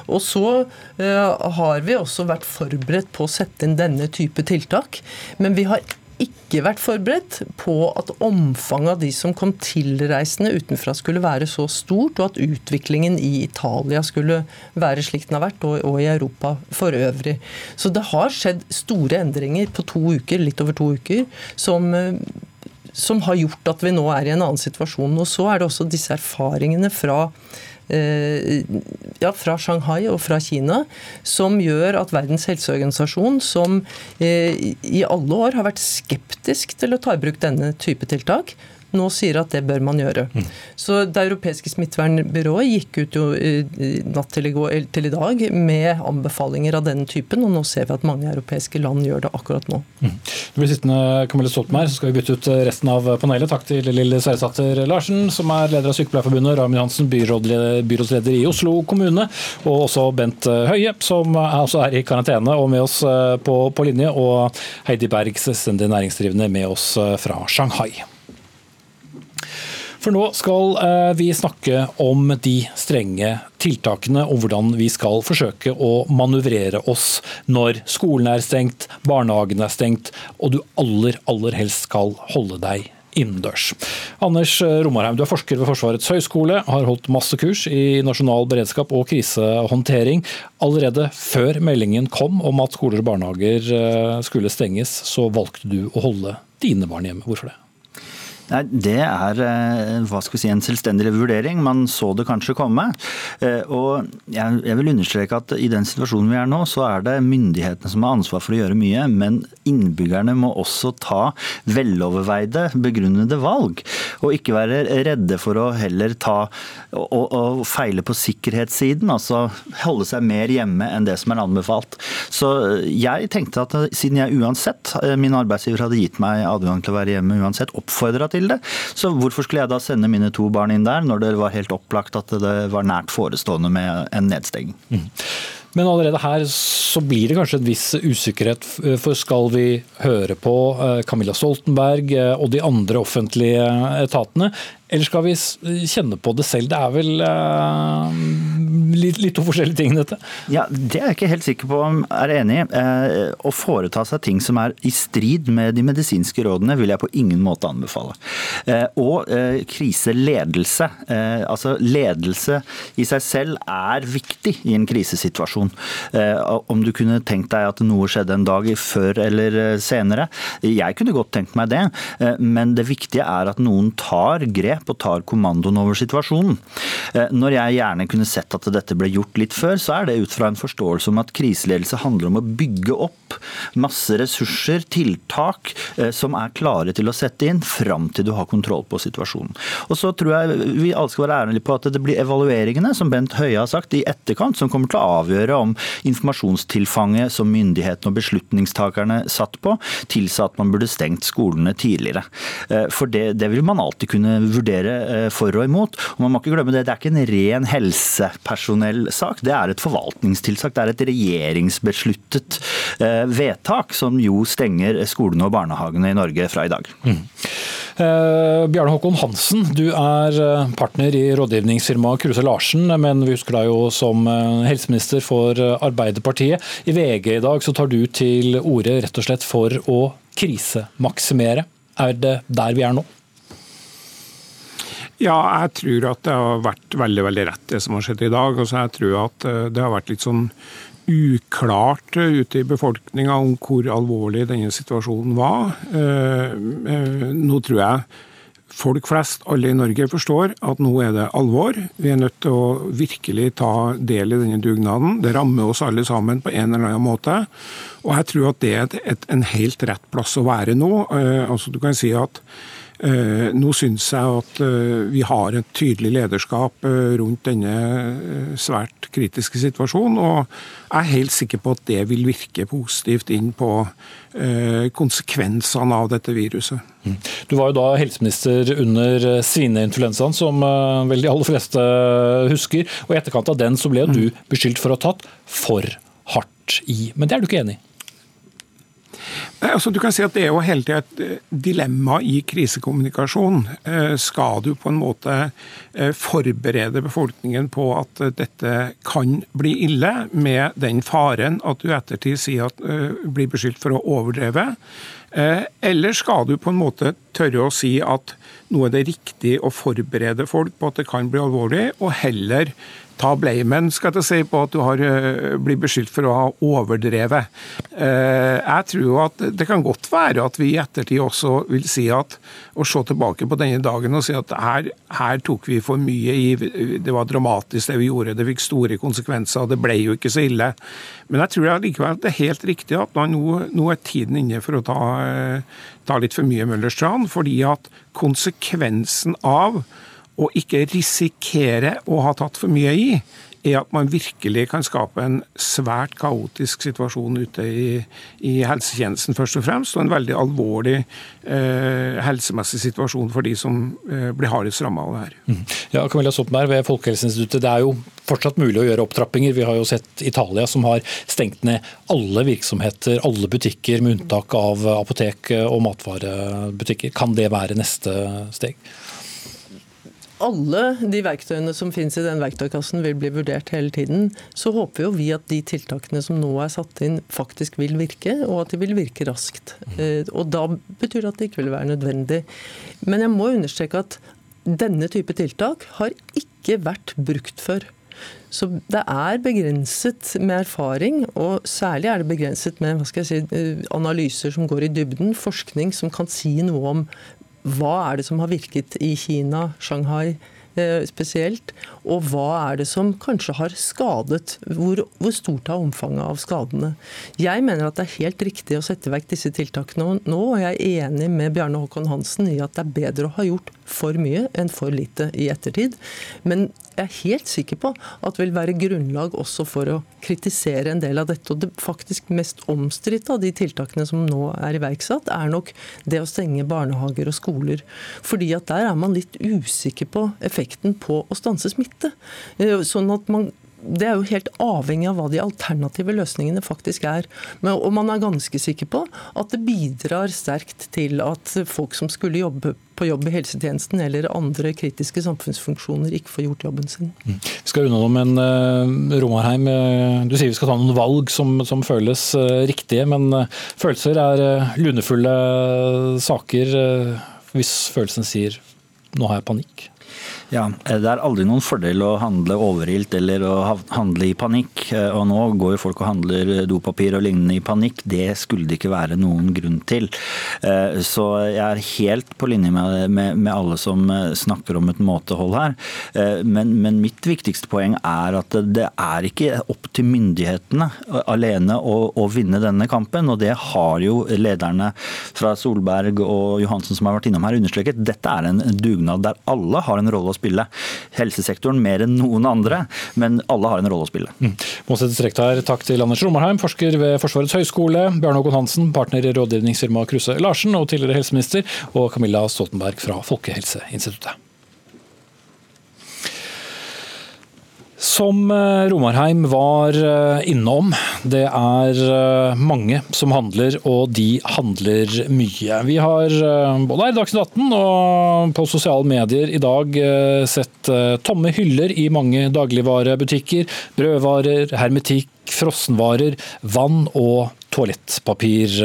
Speaker 3: Og så uh, har vi også vært forberedt på å sette inn denne type tiltak, men vi har ikke vært forberedt på at omfanget av de som kom tilreisende utenfra skulle være så stort, og at utviklingen i Italia skulle være slik den har vært, og, i Europa for øvrig. Så det har skjedd store endringer på to uker, litt over to uker, som som har gjort at vi nå er i en annen situasjon. Og så er det også disse erfaringene fra Eh, ja, fra Shanghai og fra Kina, som gjør at Verdens helseorganisasjon, som eh, i alle år har vært skeptisk til å ta i bruk denne type tiltak, nå sier at det bør man gjøre. Mm. Så Det europeiske smittevernbyrået gikk ut jo natt til i, går, til i, dag med anbefalinger av denne typen, og nå ser vi at mange europeiske land gjør det akkurat nå. Mm.
Speaker 1: Du blir sittende, Camilla Stoltenberg, så skal vi bytte ut resten av panelet. Takk til Lille Sverresdatter Larsen, som er leder av Sykepleierforbundet, Ramin Hansen, byrådsleder i Oslo kommune, og også Bent Høie, som også er i karantene og med oss eh, på, på linje, og Heidi Berg, selvstendig næringsdrivende, med oss eh, fra Shanghai. For nå skal eh, vi snakke om de strenge tiltakene og hvordan vi skal forsøke å manøvrere oss når skolen er stengt, barnehagen er stengt og du aller, aller helst skal holde deg innendørs. Anders Romarheim, du er forsker ved Forsvarets høgskole, har holdt masse kurs i nasjonal beredskap og krisehåndtering. Allerede før meldingen kom om at skoler og barnehager eh, skulle stenges, så valgte du å holde dine barn hjemme. Hvorfor det?
Speaker 8: Nei, Det er eh, hva skal vi si, en selvstendig vurdering. Man så det kanskje komme. Eh, og jeg vil understreke at i den situasjonen vi er nå, så er det myndighetene som har ansvar for å gjøre mye. Men innbyggerne må også ta veloverveide, begrunnede valg. Og ikke være redde for å heller ta og, og feile på sikkerhetssiden. Altså holde seg mer hjemme enn det som er anbefalt. Så jeg tenkte at siden jeg uansett, eh, min arbeidsgiver hadde gitt meg adgang til å være hjemme uansett, oppfordra til det. Så hvorfor skulle jeg da sende mine to barn inn der, når det var helt opplagt at det var nært forestående med en nedstenging? Mm.
Speaker 1: Men allerede her så blir det kanskje en viss usikkerhet. For skal vi høre på eh, Camilla Stoltenberg eh, og de andre offentlige etatene, eller skal vi kjenne på det selv? Det er vel eh, litt, litt, to forskjellige ting, dette?
Speaker 8: Ja, Det er jeg ikke helt sikker på om jeg er enig i. Eh, å foreta seg ting som er i strid med de medisinske rådene, vil jeg på ingen måte anbefale. Eh, og kriseledelse. altså ledelse i seg selv er viktig i en krisesituasjon. om du kunne tenkt deg at noe skjedde en dag før eller senere. Jeg kunne godt tenkt meg det, men det viktige er at noen tar grep grep og tar kommandoen over situasjonen. Eh, når jeg gjerne kunne sett at dette ble gjort litt før, så er det ut fra en forståelse om at kriseledelse handler om å bygge opp masse ressurser, tiltak, eh, som er klare til å sette inn fram til du har kontroll på situasjonen. Og så tror jeg vi alle skal være ærlige på at det blir evalueringene, som Bent Høie har sagt, i etterkant, som kommer til å avgjøre om informasjonstilfanget som myndighetene og beslutningstakerne satt på, tilsa at man burde stengt skolene tidligere. Eh, for det, det vil man alltid kunne vurdere vurdere eh, for og imot. Og man må ikke glemme Det det er ikke en ren helsepersonellsak, det er et forvaltningstiltak. Det er et regjeringsbesluttet eh, vedtak som jo stenger skolene og barnehagene i Norge fra i dag. Mm.
Speaker 1: Eh, Bjarne Håkon Hansen, du er partner i rådgivningsfirmaet Kruse Larsen, men vi husker deg jo som helseminister for Arbeiderpartiet. I VG i dag så tar du til orde rett og slett for å krisemaksimere. Er det der vi er nå?
Speaker 9: Ja, jeg tror at det har vært veldig veldig rett det som har skjedd i dag. Altså, jeg tror at eh, det har vært litt sånn uklart eh, ute i befolkninga om hvor alvorlig denne situasjonen var. Eh, nå tror jeg folk flest, alle i Norge, forstår at nå er det alvor. Vi er nødt til å virkelig ta del i denne dugnaden. Det rammer oss alle sammen på en eller annen måte. Og jeg tror at det er et, en helt rett plass å være nå. Altså, du kan si at nå syns jeg at eh, vi har et tydelig lederskap eh, rundt denne svært kritiske situasjonen. Og jeg er helt sikker på at det vil virke positivt inn på konsekvensene av dette viruset. Mm.
Speaker 1: Du var jo da helseminister under svineinfluensaen, som vel de aller fleste husker. Og i etterkant av den så ble du mm. beskyldt for å ha tatt for hardt i. Men det er du ikke enig i?
Speaker 9: Altså du kan si at Det er jo hele tida et eh, dilemma i krisekommunikasjon. Eh, skal du på en måte eh, forberede befolkningen på at dette kan bli ille, med den faren at du ettertid sier at blir beskyldt for å overdreve? Eller skal du på en måte tørre å si at nå er det riktig å forberede folk på at det kan bli alvorlig, og heller ta blamen skal jeg si, på at du har eh, blitt beskyldt for å ha overdrevet. Eh, jeg tror at det kan godt være at vi i ettertid også vil si at å se tilbake på denne dagen og si at her, her tok vi for mye i Det var dramatisk det vi gjorde, det fikk store konsekvenser, det ble jo ikke så ille. Men jeg tror likevel at det er helt riktig at nå, nå er tiden inne for å ta, eh, ta litt for mye Møllerstrand, fordi at konsekvensen av å ikke risikere å ha tatt for mye i, er at man virkelig kan skape en svært kaotisk situasjon ute i, i helsetjenesten, først og fremst, og en veldig alvorlig eh, helsemessig situasjon for de som eh, blir hardest ramma av det her. Mm.
Speaker 1: Ja, Camilla Soppenberg ved Folkehelseinstituttet, det er jo fortsatt mulig å gjøre opptrappinger. Vi har jo sett Italia som har stengt ned alle virksomheter, alle butikker, med unntak av apotek og matvarebutikker. Kan det være neste steg?
Speaker 3: Alle de verktøyene som finnes i den verktøykassen vil bli vurdert hele tiden, så håper jo vi at de tiltakene som nå er satt inn, faktisk vil virke, og at de vil virke raskt. Eh, og da betyr det at det ikke vil være nødvendig. Men jeg må understreke at denne type tiltak har ikke vært brukt før. Så det er begrenset med erfaring, og særlig er det begrenset med si, eh, analyser som går i dybden, forskning som kan si noe om hva er det som har virket i Kina, Shanghai eh, spesielt, og hva er det som kanskje har skadet? Hvor, hvor, stort er omfanget av skadene? Jeg mener at det er helt riktig å sette vekk disse tiltakene nå, og jeg er enig med Bjarne Håkon Hansen i at det er bedre å ha gjort for mye enn for lite i ettertid. Men jeg er helt sikker på at vil være grunnlag også for å kritisere en del av dette. Og det faktisk mest omstridte av de tiltakene som nå er iverksatt, er nok det å stenge barnehager og skoler. Fordi at der er man litt usikker på effekten på å stanse smitte. Eh, sånn at man det er jo helt avhengig av hva de alternative løsningene faktisk er. Men, og man er ganske sikker på at det bidrar sterkt til at folk som skulle jobbe på jobb i helsetjenesten eller andre kritiske samfunnsfunksjoner ikke får gjort jobben sin.
Speaker 1: Mm. Vi skal unna noe, men uh, Romarheim, uh, du sier vi skal ta noen valg som, som føles uh, riktige, men følelser er lunefulle saker hvis følelsen sier nå har jeg panikk?
Speaker 8: Ja, eh, Det er aldri noen fordel å handle overilt eller å handle i panikk. Eh, og Nå går jo folk og handler dopapir og lignende i panikk. Det skulle det ikke være noen grunn til. Eh, så jeg er helt på linje med, med, med alle som snakker om et måtehold her. Men, men, mitt viktigste poeng er at det er ikke opp til myndighetene alene å, å vinne denne kampen. Og det har jo lederne fra Solberg og Johansen som har vært innom her understreket. Dette er en dugnad der alle har en rolle å spille. Helsesektoren mer enn noen andre, men alle har en rolle å spille. Mm.
Speaker 1: Må sette strekt her. Takk til Anders Romarheim, forsker ved Forsvarets høgskole, Bjarne Håkon Hansen, partner i rådgivningsfirmaet Kruse Larsen og tidligere helseminister, og Camilla Stoltenberg fra Folkehelseinstituttet. Som eh, Romarheim var eh, innom, det er eh, mange som handler, og de handler mye. Vi har både her i Dagsnytt 18 og på sosiale medier i dag sett tomme hyller i mange dagligvarebutikker. Brødvarer, hermetikk, frossenvarer, vann og toalettpapir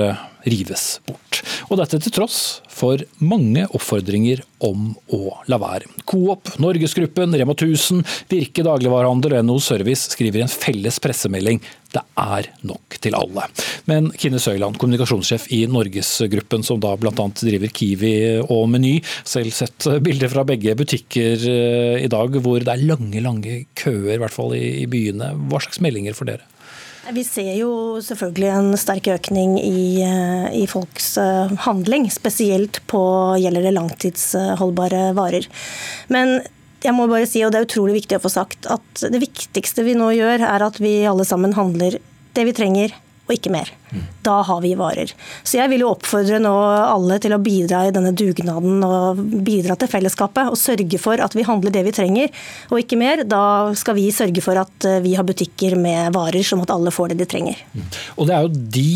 Speaker 1: rives bort. Og dette til tross for mange oppfordringer om å la være. Coop, Norgesgruppen, Rema 1000, Virke dagligvarehandel og NHO Service skriver en felles pressemelding det er nok til alle. Men Kine Søyland, kommunikasjonssjef i Norgesgruppen, som da bl.a. driver Kiwi og Meny, selv sett bilder fra begge butikker eh, i dag hvor det er lange, lange køer, i hvert fall i byene. Hva slags meldinger får dere?
Speaker 10: Vi ser jo selvfølgelig en sterk økning i, eh, i, folks eh, handling, spesielt på gjelder det langtidsholdbare varer. Men jeg må bare si, og det er utrolig viktig å få sagt, at det viktigste vi nå gjør, er at vi alle sammen handler det vi trenger, og ikke mer. Da har vi varer. Så jeg vil jo oppfordre nå alle til å bidra i denne dugnaden og bidra til fellesskapet. Og sørge for at vi handler det vi trenger, og ikke mer. Da skal vi sørge for at eh, vi har butikker med varer, sånn at alle får det de trenger.
Speaker 1: Og det er jo de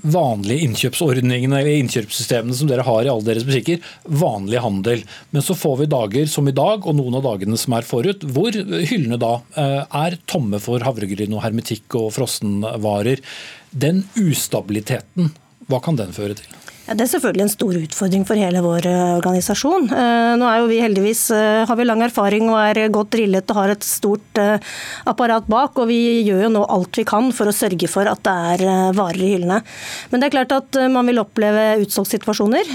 Speaker 1: vanlige innkjøpsordningene eller innkjøpssystemene som dere har i alle deres butikker, vanlig handel. Men så får vi dager som i dag, og noen av dagene som er forut, hvor hyllene da eh, er tomme for havregryn og hermetikk og frossenvarer. Den ustabiliteten, hva kan den føre til?
Speaker 10: Ja, det er selvfølgelig en stor utfordring for hele vår eh, organisasjon. Eh, nå er jo vi heldigvis, eh, har vi lang erfaring og er godt drillet og har et stort apparat bak. Og vi gjør jo nå alt vi kan for å sørge for at det er varer i hyllene. Men det er klart at man vil oppleve utsalgssituasjoner.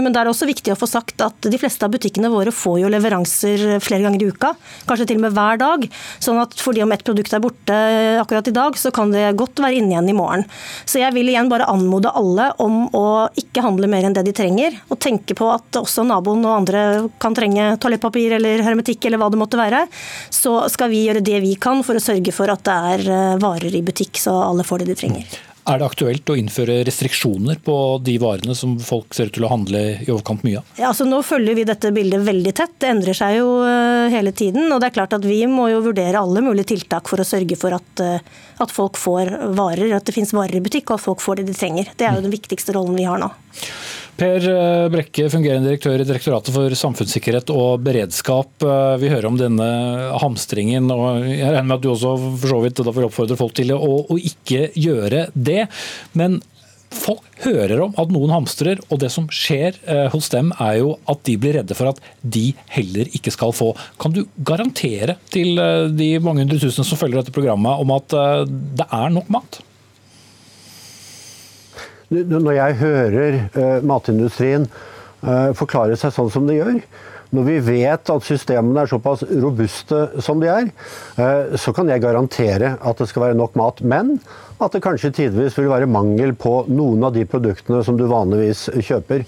Speaker 10: Men det er også viktig å få sagt at de fleste av butikkene våre får jo leveranser flere ganger i uka. Kanskje til og med hver dag. Sånn at fordi om et produkt er borte akkurat i dag, så kan det godt være inne igjen i morgen. Så jeg vil igjen bare anmode alle om å ikke ikke handler mer enn det de trenger, og tenke på at også naboen og andre kan trenge toalettpapir eller hermetikk eller hva det måtte være, så skal vi gjøre det vi kan for å sørge for at det er eh, varer i butikk så alle får det de trenger.
Speaker 1: Er det aktuelt å innføre restriksjoner på de varene som folk ser ut til å handle i overkant mye av?
Speaker 10: Ja, altså Nå følger vi dette bildet veldig tett. Det endrer seg jo hele tiden. og det er klart at Vi må jo vurdere alle mulige tiltak for å sørge for at, eh, at folk får varer, at det finnes varer i butikk og at folk får det de trenger. Det er jo den viktigste rollen vi har nå.
Speaker 1: Per eh, Brekke, fungerende direktør i Direktoratet for samfunnssikkerhet og beredskap. Eh, vi hører om denne hamstringen, og jeg regner med at du også for så vidt da vil oppfordre folk til å, å ikke gjøre det. Men folk hører om at noen hamstrer, og det som skjer eh, hos dem er jo at de blir redde for at de heller ikke skal få. Kan du garantere til de mange hundre tusen som følger dette programmet om at det er nok mat?
Speaker 11: Når jeg hører matindustrien forklare seg sånn som de gjør, når vi vet at systemene er såpass robuste som de er, uh, så kan jeg garantere at det skal være nok mat. Men at det kanskje tidvis vil være mangel på noen av de produktene som du vanligvis kjøper.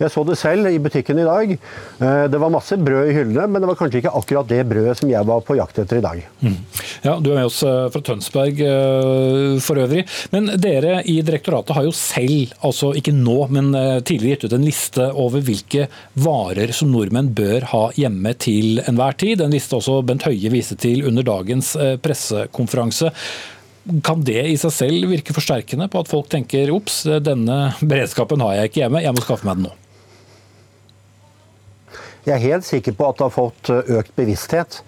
Speaker 11: Jeg så det selv i butikken i dag. Eh, det var masse brød i hyllene, men det var kanskje ikke akkurat det brødet som jeg var på jakt etter i dag. Mm.
Speaker 1: Ja, Du er med oss eh, fra Tønsberg eh, for øvrig. Men dere i direktoratet har jo selv, altså ikke nå, men tidligere gitt ut en liste over hvilke varer som nordmenn bør ha hjemme til enhver tid. En liste også Bent Høie viste til under dagens pressekonferanse. Kan det i seg selv virke forsterkende på at folk tenker ops, denne beredskapen har jeg ikke hjemme, jeg må skaffe meg den nå?
Speaker 11: Jeg er helt sikker på at det har fått eh, økt bevissthet.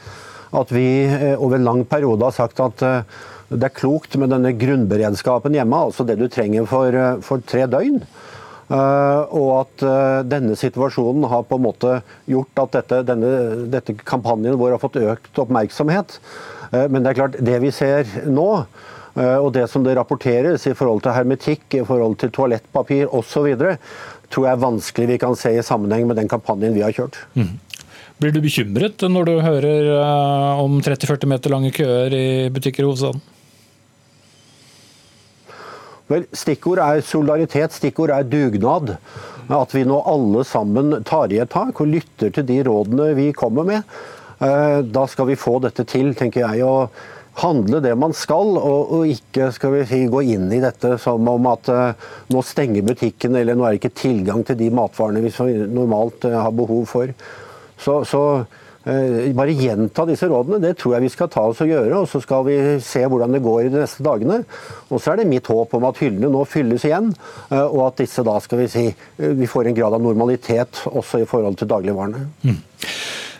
Speaker 11: At vi eh, over en lang periode har sagt at eh, det er klokt med denne grunnberedskapen hjemme, altså det du trenger for, for tre døgn. og at denne situasjonen har på en måte gjort at dette, denne, dette kampanjen vår har fått økt oppmerksomhet. men det er klart, det vi ser nå, og det som det rapporteres i forhold til hermetikk, i forhold til toalettpapir osv., tror jeg er vanskelig vi kan se i sammenheng med den kampanjen vi har kjørt. Mm.
Speaker 1: Blir du bekymret når du hører eh, om 30-40 meter lange køer i butikker i hovedstaden?
Speaker 11: Vel, Stikkord er solidaritet, stikkord er dugnad. At vi nå alle sammen tar i et tak og lytter til de rådene vi kommer med. Eh, da skal vi få dette til, tenker jeg. og handle det man skal, og, og ikke skal si, gå inn i dette som om at uh, nå stenger butikken, eller nå er det ikke tilgang til de matvarene vi normalt uh, har behov for. Så, så uh, bare gjenta disse rådene. Det tror jeg vi skal ta oss og gjøre. og Så skal vi se hvordan det går i de neste dagene. Og så er det mitt håp om at hyllene nå fylles igjen, og at disse da skal vi si vi får en grad av normalitet også i forhold til dagligvarene. Mm.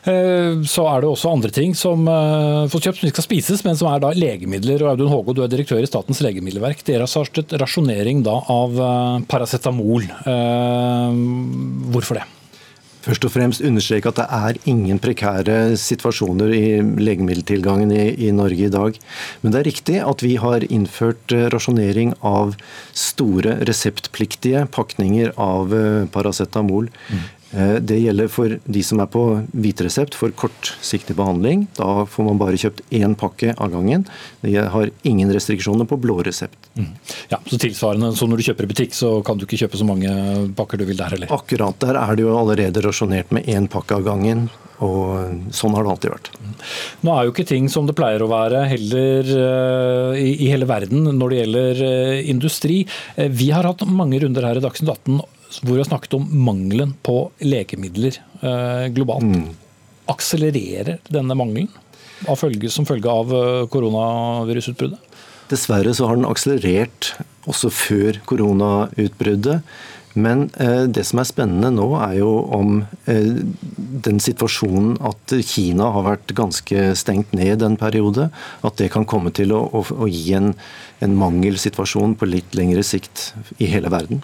Speaker 1: Eh, så er det også andre ting som eh, får kjøpt som ikke skal spises, men som er da legemidler. og Audun Hågå, du er direktør i Statens legemiddelverk. Dere har startet rasjonering da av eh, paracetamol. Hvorfor det?
Speaker 12: Først og fremst understreke at det er ingen prekære situasjoner i legemiddeltilgangen i, i, Norge i dag. Men det er riktig at vi har innført rasjonering av store reseptpliktige pakninger av paracetamol. Mm. Eh, det gjelder for de som er på hvitresept for kortsiktig behandling. Da får man bare kjøpt én pakke av gangen. Det har ingen restriksjoner på blå resept. Mm.
Speaker 1: Ja, så tilsvarende, så Når du kjøper i butikk, så kan du ikke kjøpe så mange pakker du vil der heller?
Speaker 12: Akkurat. Der er det jo allerede rasjonert med én pakke av gangen. Og sånn har det alltid vært.
Speaker 1: Nå er jo ikke ting som det pleier å være heller uh, i, hele verden når det gjelder uh, industri. Vi har hatt mange runder her i Dagsnytt 18 hvor vi har snakket om mangelen på legemidler eh, globalt. Mm. Akselererer denne mangelen følge, som følge av eh, koronavirusutbruddet?
Speaker 12: Dessverre så har den akselerert også før koronautbruddet. Men eh, det som er spennende nå, er jo om eh, den situasjonen at Kina har vært ganske stengt ned en periode, at det kan komme til å, å, å gi en, en mangelsituasjon på litt lengre sikt i hele verden.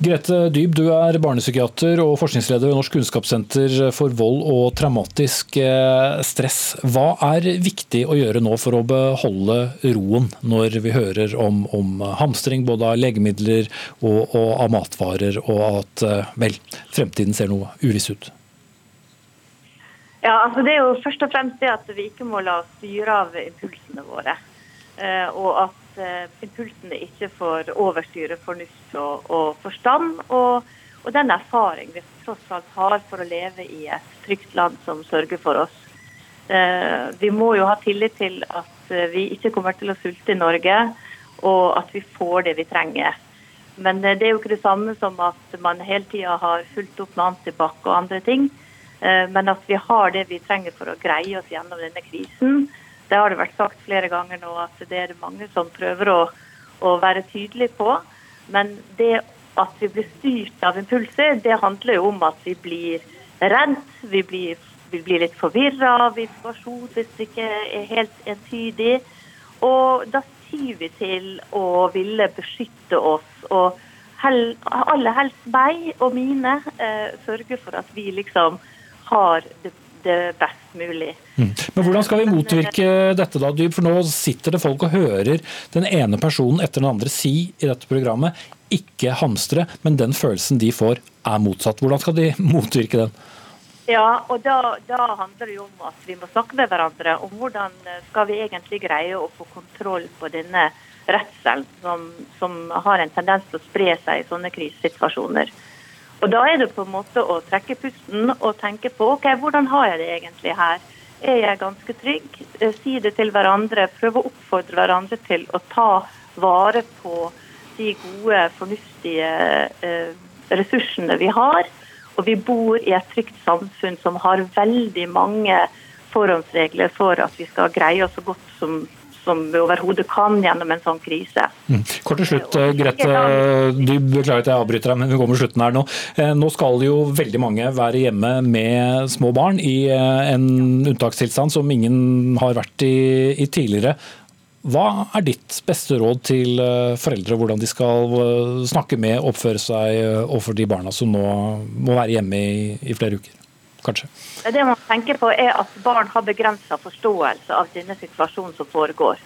Speaker 1: Grete Dyb, du er barnepsykiater og forskningsleder ved Norsk kunnskapssenter for vold og traumatisk eh, stress. Hva er viktig å gjøre nå for å beholde roen når vi hører om, om hamstring både av legemidler og, og, av matvarer, og at eh, vel, fremtiden ser noe uviss ut?
Speaker 13: Ja, altså Det er jo først og fremst det at vi ikke må la oss styre av impulsene våre. Eh, og at Eh, impulsene ikke får overstyre fornuft og, og forstand. Og, og, den erfaring vi tross alt har for å leve i et trygt land som sørger for oss. Eh, vi må jo ha tillit til at eh, vi ikke kommer til å sulte i Norge, og at vi får det vi trenger. Men det er jo ikke det samme som at man hele tida har fulgt opp med antibac og andre ting. Men at vi har det vi trenger for å greie oss gjennom denne krisen. Det har det vært sagt flere ganger nå at det er det mange som prøver å, å være tydelige på. Men det at vi blir styrt av impulser, det handler jo om at vi blir redd, vi blir, vi blir litt forvirra av informasjon hvis det ikke er helt entydig. Og da sier vi til å ville beskytte oss. og hel, aller helst meg og mine eh, sørge for at vi liksom har det, det best mulig.
Speaker 1: Mm. Men Hvordan skal vi motvirke dette, da, Dyb? For nå sitter det folk og hører den ene personen etter den andre si i dette programmet ikke hamstre, men den følelsen de får er motsatt. Hvordan skal de motvirke den?
Speaker 13: Ja, og da, da, handler det jo om at vi må snakke med hverandre om hvordan skal vi egentlig greie å få kontroll på denne redselen som, som, har en tendens til å spre seg i sånne krisesituasjoner. Og Da er det på en måte å trekke pusten og tenke på ok, hvordan har jeg det egentlig her. Er jeg ganske trygg? Eh, si det til hverandre. Prøve å oppfordre hverandre til å ta vare på de gode, fornuftige eh, ressursene vi har. Og vi bor i et trygt samfunn som har veldig mange forhåndsregler for at vi skal greie oss så godt som, som vi overhodet kan gjennom en sånn krise.
Speaker 1: Mm. Kort til slutt, Grete. Du beklager at jeg avbryter deg, men vi kommer slutten her nå. Eh, nå skal jo veldig mange være hjemme med små barn i eh, en unntakstilstand som ingen har vært i, i tidligere. Hva er ditt beste råd til eh, foreldre hvordan de skal snakke med oppføre seg overfor de barna som nå må være hjemme i, i flere uker? Kanskje?
Speaker 13: Det man tenker på er at Barn har begrensa forståelse av denne situasjonen som foregår.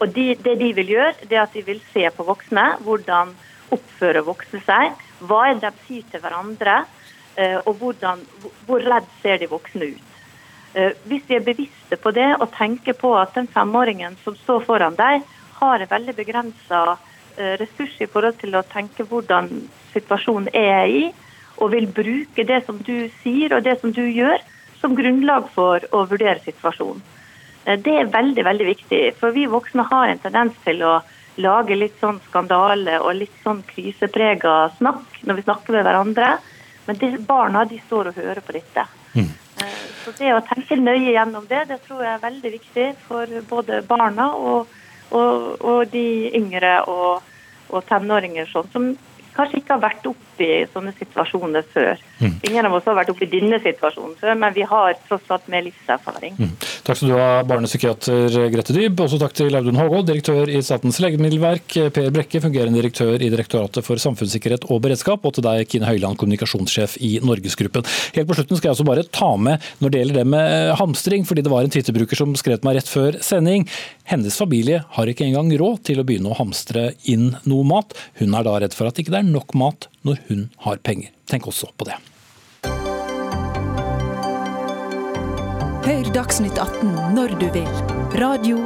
Speaker 13: Og de, Det de vil gjøre, det er at de vil se på voksne. Hvordan oppfører voksne seg? Hva er det de sier til hverandre? Og hvordan, hvor redd ser de voksne ut? Eh, hvis vi er bevisste på det og tenker på at den femåringen som står foran deg, har en veldig begrensa eh, ressurs i forhold til å tenke hvordan situasjonen er i, og vil bruke det som du sier og det som du gjør, som grunnlag for å vurdere situasjonen. Eh, det er veldig veldig viktig, for vi voksne har en tendens til å lage litt sånn skandale og litt sånn kriseprega snakk når vi snakker med hverandre. Men de, barna de står og hører på dette. Mm. Så det å tenke nøye gjennom det, det tror jeg er veldig viktig for både barna og, og, og de yngre og, og tenåringer sånn, som kanskje ikke har vært oppe i sånne situasjoner før. Mm. Ingen av oss har vært oppe i denne situasjonen før, men vi har tross alt mer livserfaring. Mm.
Speaker 1: Takk skal du ha, barnepsykiater Grete Dyb. Også takk til Audun Hågård, direktør i Statens legemiddelverk, Per Brekke, fungerende direktør i Direktoratet for samfunnssikkerhet og beredskap, og til deg, Kine Høiland, kommunikasjonssjef i Norgesgruppen. Helt på slutten skal jeg også bare ta med når det gjelder det med hamstring, fordi det var en Twitter-bruker som skrev til meg rett før sending. Hennes familie har ikke engang råd til å begynne å hamstre inn noe mat. Hun er da redd for at det ikke er nok mat når hun har penger. Tenk også på det.
Speaker 14: Hør Dagsnytt 18 når du vil. Radio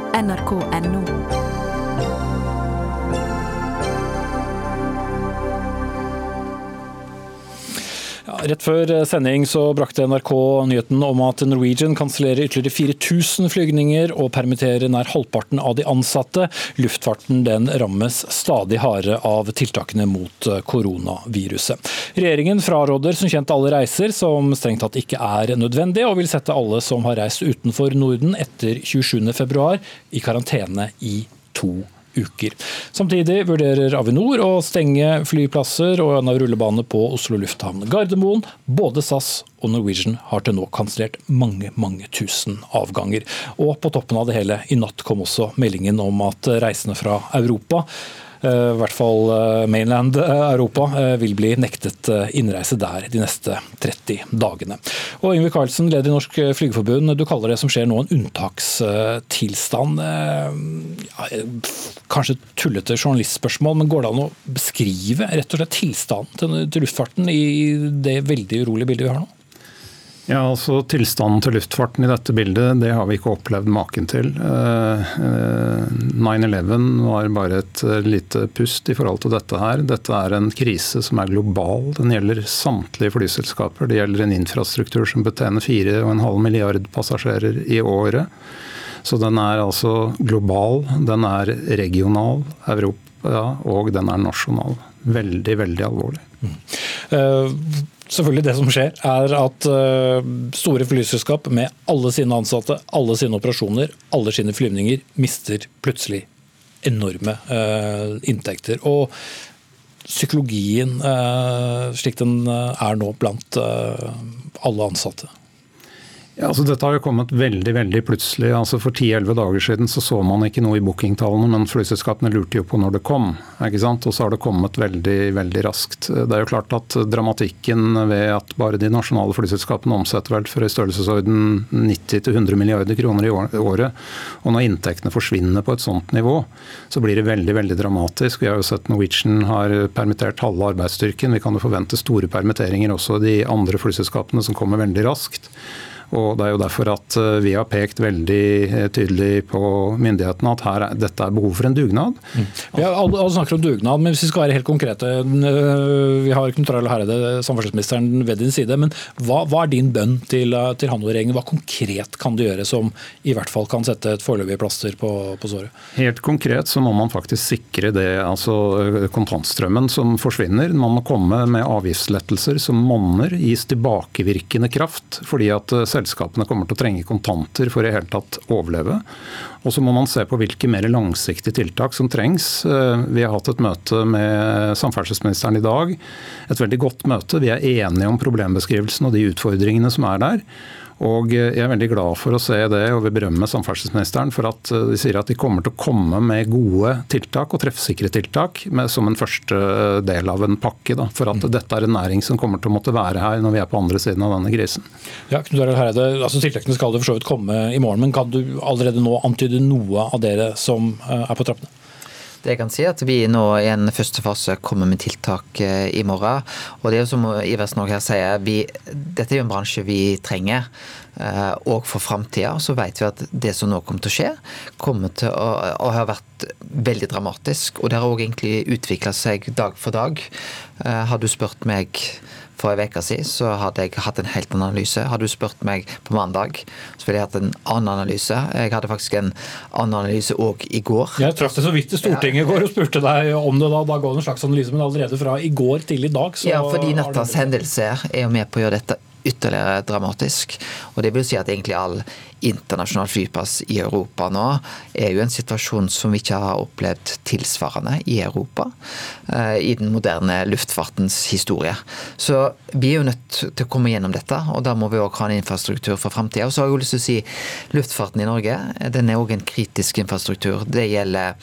Speaker 1: Rett før sending så brakte NRK nyheten om at Norwegian kansellerer ytterligere 4000 flygninger og permitterer nær halvparten av de ansatte. Luftfarten den rammes stadig hardere av tiltakene mot koronaviruset. Regjeringen fraråder som kjent alle reiser som strengt tatt ikke er nødvendig, og vil sette alle som har reist utenfor Norden etter 27.2 i karantene i to år uker. Samtidig vurderer Avinor å stenge flyplasser og en av rullebanene på Oslo lufthavn Gardermoen. Både SAS og Norwegian har til nå kansellert mange mange tusen avganger. Og på toppen av det hele, i natt kom også meldingen om at reisende fra Europa i hvert fall eh, mainland eh, Europa, vil bli nektet innreise der de neste 30 dagene. Og Yngve Carlsen, leder i Norsk Flygerforbund, du kaller det som skjer nå en unntakstilstand. Kanskje tullete journalistspørsmål, men går det an å beskrive rett og slett tilstanden til luftfarten i det veldig urolige bildet vi har nå?
Speaker 15: Ja, altså Tilstanden til luftfarten i dette bildet det har vi ikke opplevd maken til. 9-11 eh, var bare et eh, lite pust i forhold til dette her. Dette er en krise som er global. Den gjelder samtlige flyselskaper. Det gjelder en infrastruktur som betjener 4,5 milliard passasjerer i året. Så den er altså global, den er regional, Europa, og den er nasjonal. Veldig, veldig alvorlig. Mm.
Speaker 1: Uh, selvfølgelig det som skjer, er at uh, store flyselskap med alle sine ansatte, alle sine operasjoner, alle sine flyvninger, mister plutselig enorme uh, inntekter. Og psykologien slik den er nå blant alle ansatte?
Speaker 15: Ja, altså Dette har jo kommet veldig veldig plutselig. altså For 10-11 dager siden så så man ikke noe i bookingtallene, men flyselskapene lurte jo på når det kom. ikke sant? Og så har det kommet veldig veldig raskt. Det er jo klart at Dramatikken ved at bare de nasjonale flyselskapene omsetter vel for i størrelsesorden 90-100 milliarder kroner i året, og når inntektene forsvinner på et sånt nivå, så blir det veldig veldig dramatisk. Vi har jo sett Norwegian har permittert halve arbeidsstyrken. Vi kan jo forvente store permitteringer også de andre flyselskapene som kommer veldig raskt. Og Det er jo derfor at eh, vi har pekt veldig eh, tydelig på myndighetene at her, dette er behov for en dugnad.
Speaker 1: Mm. Ja, alle, alle, snakker om dugnad, men hvis vi skal være helt konkrete. Eh, vi har Knut Arild Hareide, samferdselsministeren, ved din side. Men hva, hva er din bønn til, til han og regjeringen? Hva konkret kan du gjøre som i hvert fall kan sette et foreløpig plaster på, på såret?
Speaker 15: Helt konkret så må man faktisk sikre det, altså kontantstrømmen som forsvinner. Man må komme med avgiftslettelser som monner, gis tilbakevirkende kraft. fordi at selskapene kommer til å trenge kontanter for i hele tatt overleve. Og så må man se på hvilke mer langsiktige tiltak som trengs. Eh, vi har hatt et møte med samferdselsministeren i dag. Et veldig godt møte. Vi er enige om problembeskrivelsen og de utfordringene som er der. Og Jeg er veldig glad for å se det, og vil berømme samferdselsministeren for at eh, de sier at de kommer til å komme med gode tiltak og treffsikre tiltak med, som en første del av en pakke. Da, for at mm. dette er en næring som kommer til å måtte være her når vi er på andre siden av denne krisen.
Speaker 1: Ja, Knut Hereide, altså Tiltakene skal jo for så vidt komme i morgen, men kan du allerede nå antyde noe av dere som eh, er på trappene?
Speaker 16: Det jeg kan si at Vi nå i en første fase kommer med tiltak eh, i morgen. og det er jo som Iversen her sier, vi, Dette er jo en bransje vi trenger. Eh, og for framtida så vet vi at det som nå kommer til å skje, kommer til å, å ha vært veldig dramatisk. Og det har òg egentlig utvikla seg dag for dag. Eh, har du spurt meg for en uke siden så hadde jeg hatt en helt annen analyse. Hadde du spurt meg på mandag, så ville jeg hatt en annen analyse. Jeg hadde faktisk en annen analyse òg i går.
Speaker 1: Jeg traff deg så vidt i Stortinget i går og spurte deg om det. Da, da går det en slags analyse, men allerede fra i går til i dag
Speaker 16: så Ja, fordi nattas hendelser er jo med på å gjøre dette ytterligere dramatisk. Og det vil si at egentlig all internasjonal flyplass i Europa nå er jo en situasjon som vi ikke har opplevd tilsvarende i Europa eh, i den moderne luftfartens historie. Så vi er jo nødt til å komme gjennom dette, og da må vi òg ha en infrastruktur for framtida. Og så har jeg jo lyst til å si luftfarten i Norge den er òg en kritisk infrastruktur. Det gjelder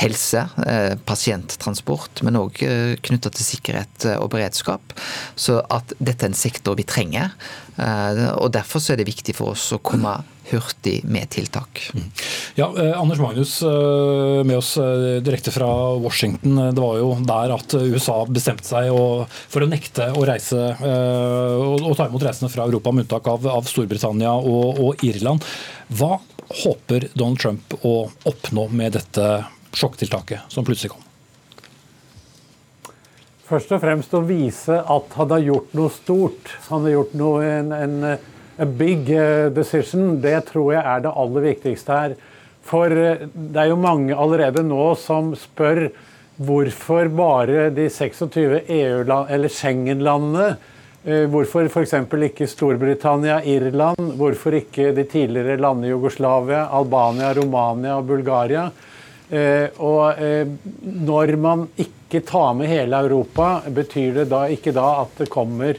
Speaker 16: helse, eh, pasienttransport, men òg eh, knytta til sikkerhet eh, og beredskap. Så at dette er en sektor vi trenger. Og Derfor er det viktig for oss å komme hurtig med tiltak. Mm.
Speaker 1: Ja, Anders Magnus, med oss direkte fra Washington. Det var jo der at USA bestemte seg for å nekte å reise og ta imot reisende fra Europa, med unntak av, Storbritannia og, Irland. Hva håper Donald Trump å oppnå med dette sjokktiltaket som plutselig kom?
Speaker 17: Først og fremst å vise at han har gjort noe stort. Han har gjort noe, en, en, a big eh, decision. Det tror jeg er det aller viktigste her. For eh, det er jo mange allerede nå som spør hvorfor bare de 26 EU-land, eller Schengen-landene eh, Hvorfor f.eks. ikke Storbritannia, Irland? Hvorfor ikke de tidligere landene Jugoslavia, Albania, Romania og Bulgaria? Eh, og eh, når man ikke tar med hele Europa, betyr det da ikke da at det kommer,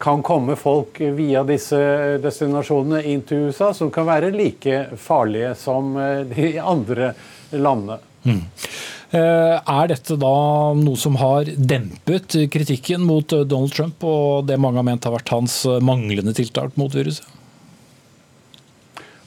Speaker 17: kan komme folk via disse destinasjonene inn til USA som kan være like farlige som eh, de andre landene? Mm.
Speaker 1: Er dette da noe som har dempet kritikken mot Donald Trump og det mange har ment har vært hans manglende tiltak mot viruset?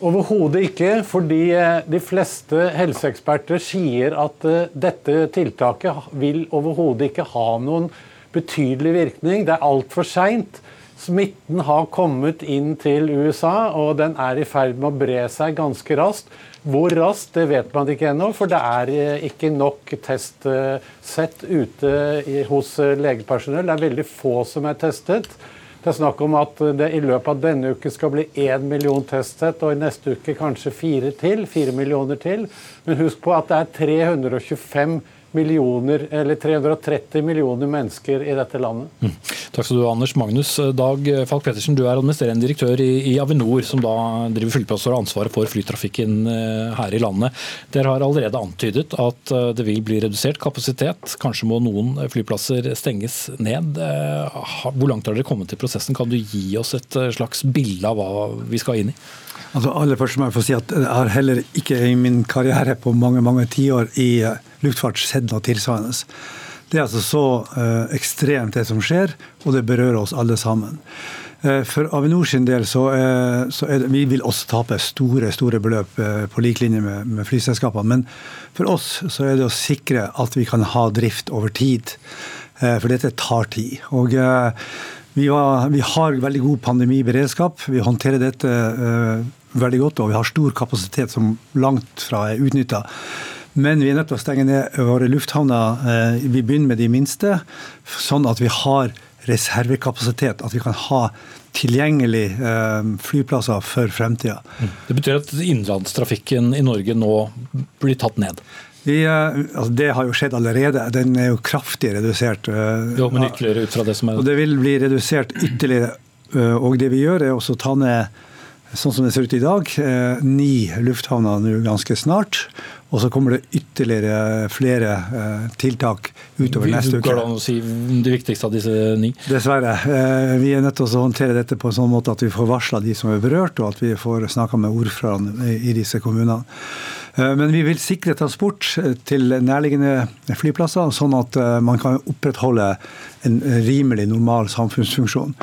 Speaker 17: Overhodet ikke, fordi eh, de fleste helseeksperter sier at eh, dette tiltaket vil overhodet ikke ha noen betydelig virkning. Det er altfor seint. Smitten har kommet inn til USA, og den er i ferd med å bre seg ganske raskt. Hvor raskt, det vet man ikke ennå, for det er eh, ikke nok testsett ute hos legepersonell. Det er veldig få som er testet. Det er snakk om at det i løpet av denne uken skal bli én million testsett, og i neste uke kanskje fire til. Fire millioner til. Men husk på at det er 325 millioner, eller 330 millioner mennesker i dette landet. Mm.
Speaker 1: Takk skal du ha, Anders Magnus. Dag Falk Pettersen, du er administrerende direktør i, i Avinor, som da driver flyplasser og har ansvaret for flytrafikken eh, her i landet. Dere har allerede antydet at eh, det vil bli redusert kapasitet. Kanskje må noen flyplasser stenges ned. Eh, hvor langt har dere kommet i prosessen? Kan du gi oss et slags bilde av hva vi skal inn i?
Speaker 18: Altså, aller først må Jeg få si at jeg har heller ikke i min karriere på mange mange tiår i sett og tilsvarende. Det er altså så uh, ekstremt det som skjer, og det berører oss alle sammen. Uh, for Avinor sin del så, uh, så er det, vi vil også tape store store beløp på lik linje med, med flyselskapene. Men for oss så er det å sikre at vi kan ha drift over tid. For dette tar tid. Og vi, var, vi, har veldig god pandemiberedskap. Vi håndterer dette veldig godt, og vi har stor kapasitet som langt fra er utnytta. Men vi er nødt til å stenge ned våre lufthavner. Eh, vi begynner med de minste, sånn at vi har reservekapasitet. At vi kan ha tilgjengelig eh, flyplasser for fremtida.
Speaker 1: Mm. Det betyr at innenlandstrafikken i Norge nå blir tatt ned?
Speaker 18: Vi, eh, altså det har jo skjedd allerede. Den er jo kraftig redusert.
Speaker 1: Jo, men ytterligere ut fra det som er...
Speaker 18: Og Det vil bli redusert ytterligere. Og det vi gjør, er også å ta ned sånn som det ser ut i dag, ni lufthavner nå ganske snart. Og så kommer det ytterligere flere eh, tiltak utover neste uke.
Speaker 1: Går det an å si det viktigste av disse ni?
Speaker 18: Dessverre. Eh, vi er nødt til å håndtere dette på en sånn måte at vi får varsla de som er berørt, og at vi får snakka med ordførerne i disse kommunene. Eh, men vi vil sikre transport til nærliggende flyplasser, sånn at man kan opprettholde en rimelig normal samfunnsfunksjon.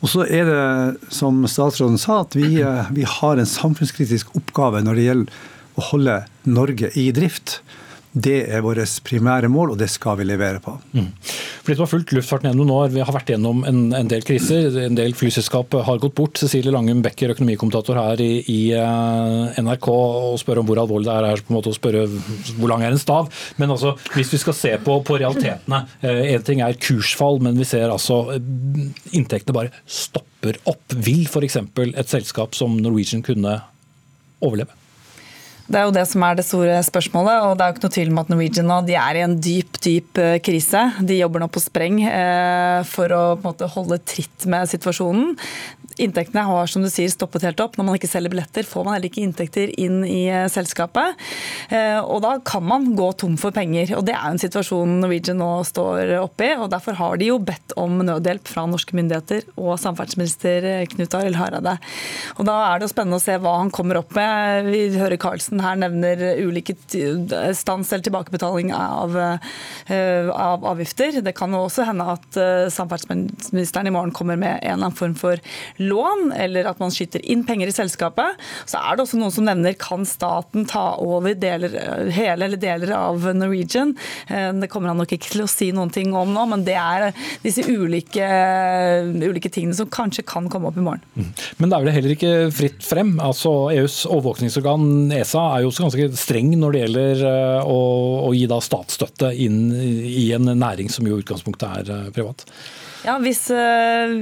Speaker 18: Og så er det, som statsråden sa, at vi, vi har en samfunnskritisk oppgave når det gjelder å holde Norge i drift. Det er vårt primære mål, og det skal vi levere på. Mm.
Speaker 1: Fordi Du har fulgt luftfarten gjennom nå, Vi har vært gjennom en, en, del kriser. En del flyselskap har gått bort. Cecilie Langum Becker, økonomikommentator her i, i uh, NRK, og spør om hvor alvorlig det er. er på en måte å spørre hvor lang er en stav. Men altså, hvis vi skal se på, på realitetene. Én uh, ting er kursfall, men vi ser altså uh, inntektene bare stopper opp. Vil f.eks. et selskap som Norwegian kunne overleve?
Speaker 19: Det er jo det som er det store spørsmålet. og Det er jo ikke noe tvil om at Norwegian nå de er i en dyp dyp eh, krise. De jobber nå på spreng eh, for å på måte, holde tritt med situasjonen. Inntektene har som du sier, stoppet helt opp. Når man ikke selger billetter, får man heller ikke inntekter inn i eh, selskapet. Og Da kan man gå tom for penger. og Det er en situasjon Norwegian nå står oppe i. og Derfor har de jo bedt om nødhjelp fra norske myndigheter og samferdselsminister Knut Arild Hareide. Og Da er det jo spennende å se hva han kommer opp med. Vi hører Karlsen her nevner ulike stans eller tilbakebetaling av, eh, av, avgifter. Det kan jo også hende at eh, samferdselsministeren i morgen kommer med en eller annen form for lån, eller at man skyter inn penger i selskapet. Så er det også noen som nevner kan staten ta over deler, hele eller deler av Norwegian. Eh, det kommer han nok ikke til å si noen ting om nå, men det er disse ulike, ulike tingene som kanskje kan komme opp i morgen. Mm.
Speaker 1: Men da er det heller ikke fritt frem. Altså EUs overvåkningsorgan ESA er jo også ganske streng når det gjelder eh, å, å gi da statsstøtte inn i en næring som jo i utgangspunktet er eh, privat.
Speaker 19: Ja, hvis,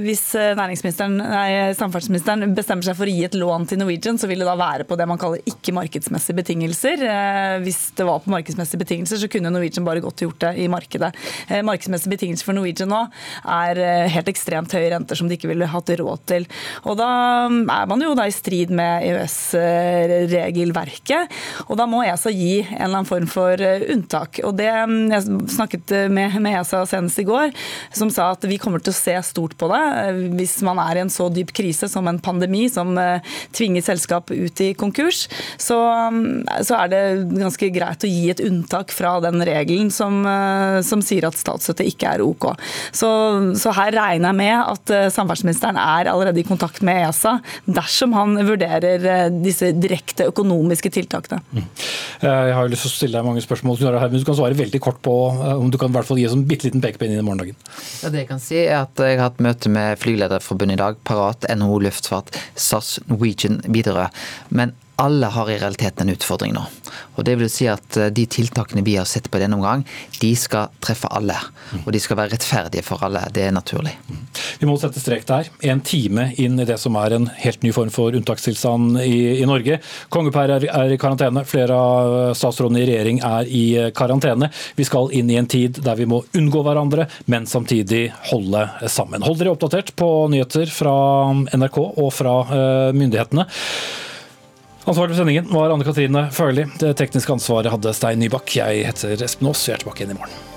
Speaker 19: hvis næringsministeren, nei, samferdselsministeren bestemmer seg for å gi et lån til Norwegian, så vil det da være på det man kaller ikke-markedsmessige betingelser. Eh, hvis det var på markedsmessige betingelser, så kunne Norwegian bare godt gjort det i markedet. Eh, markedsmessige betingelser for Norwegian nå er helt ekstremt høye renter som de ikke ville hatt råd til. Og da mm, er man jo da i strid med EØS-regelverket, og da må ESA gi en eller annen form for unntak. Og det mm, Jeg snakket med, ESA senest i går, som sa at vi kommer til å se stort på det. Eh, hvis man er i en så dyp krise som en pandemi som eh, tvinger selskap ut i konkurs, så, mm, så er det ganske greit å gi et unntak fra den regelen som, eh, som sier at statsstøtte ikke er OK. Så, så, her regner jeg med at samferdselsministeren er allerede i kontakt med ESA dersom han vurderer disse direkte økonomiske tiltakene. Mm.
Speaker 1: Jeg har lyst til å stille deg mange spørsmål, men du kan svare veldig kort på om du kan i hvert fall gi oss en bitte liten pekepinn inn i morgendagen.
Speaker 16: Ja, det jeg kan si er at jeg har hatt møte med Flygelederforbundet i dag. Parat, NHO Luftfart, SAS, Norwegian, Widerøe. Men alle har i realiteten en utfordring nå. Og det vil si at eh, De tiltakene vi har sett på denne omgang, de skal treffe alle. Og de skal være rettferdige for alle. Det er naturlig.
Speaker 1: Vi må sette strek der. En time inn i det som er en helt ny form for unntakstilstand i, i Norge. Kongepær er, er, i karantene, flere av statsrådene i regjering er i karantene. Vi skal inn i en tid der vi må unngå hverandre, men samtidig holde sammen. Hold dere oppdatert på nyheter fra NRK og fra uh, myndighetene. Ansvarlig for sendingen var Anne Katrine Førli. Det tekniske ansvaret hadde Stein Nybakk. Jeg heter Espen Aas, vi er tilbake igjen i morgen.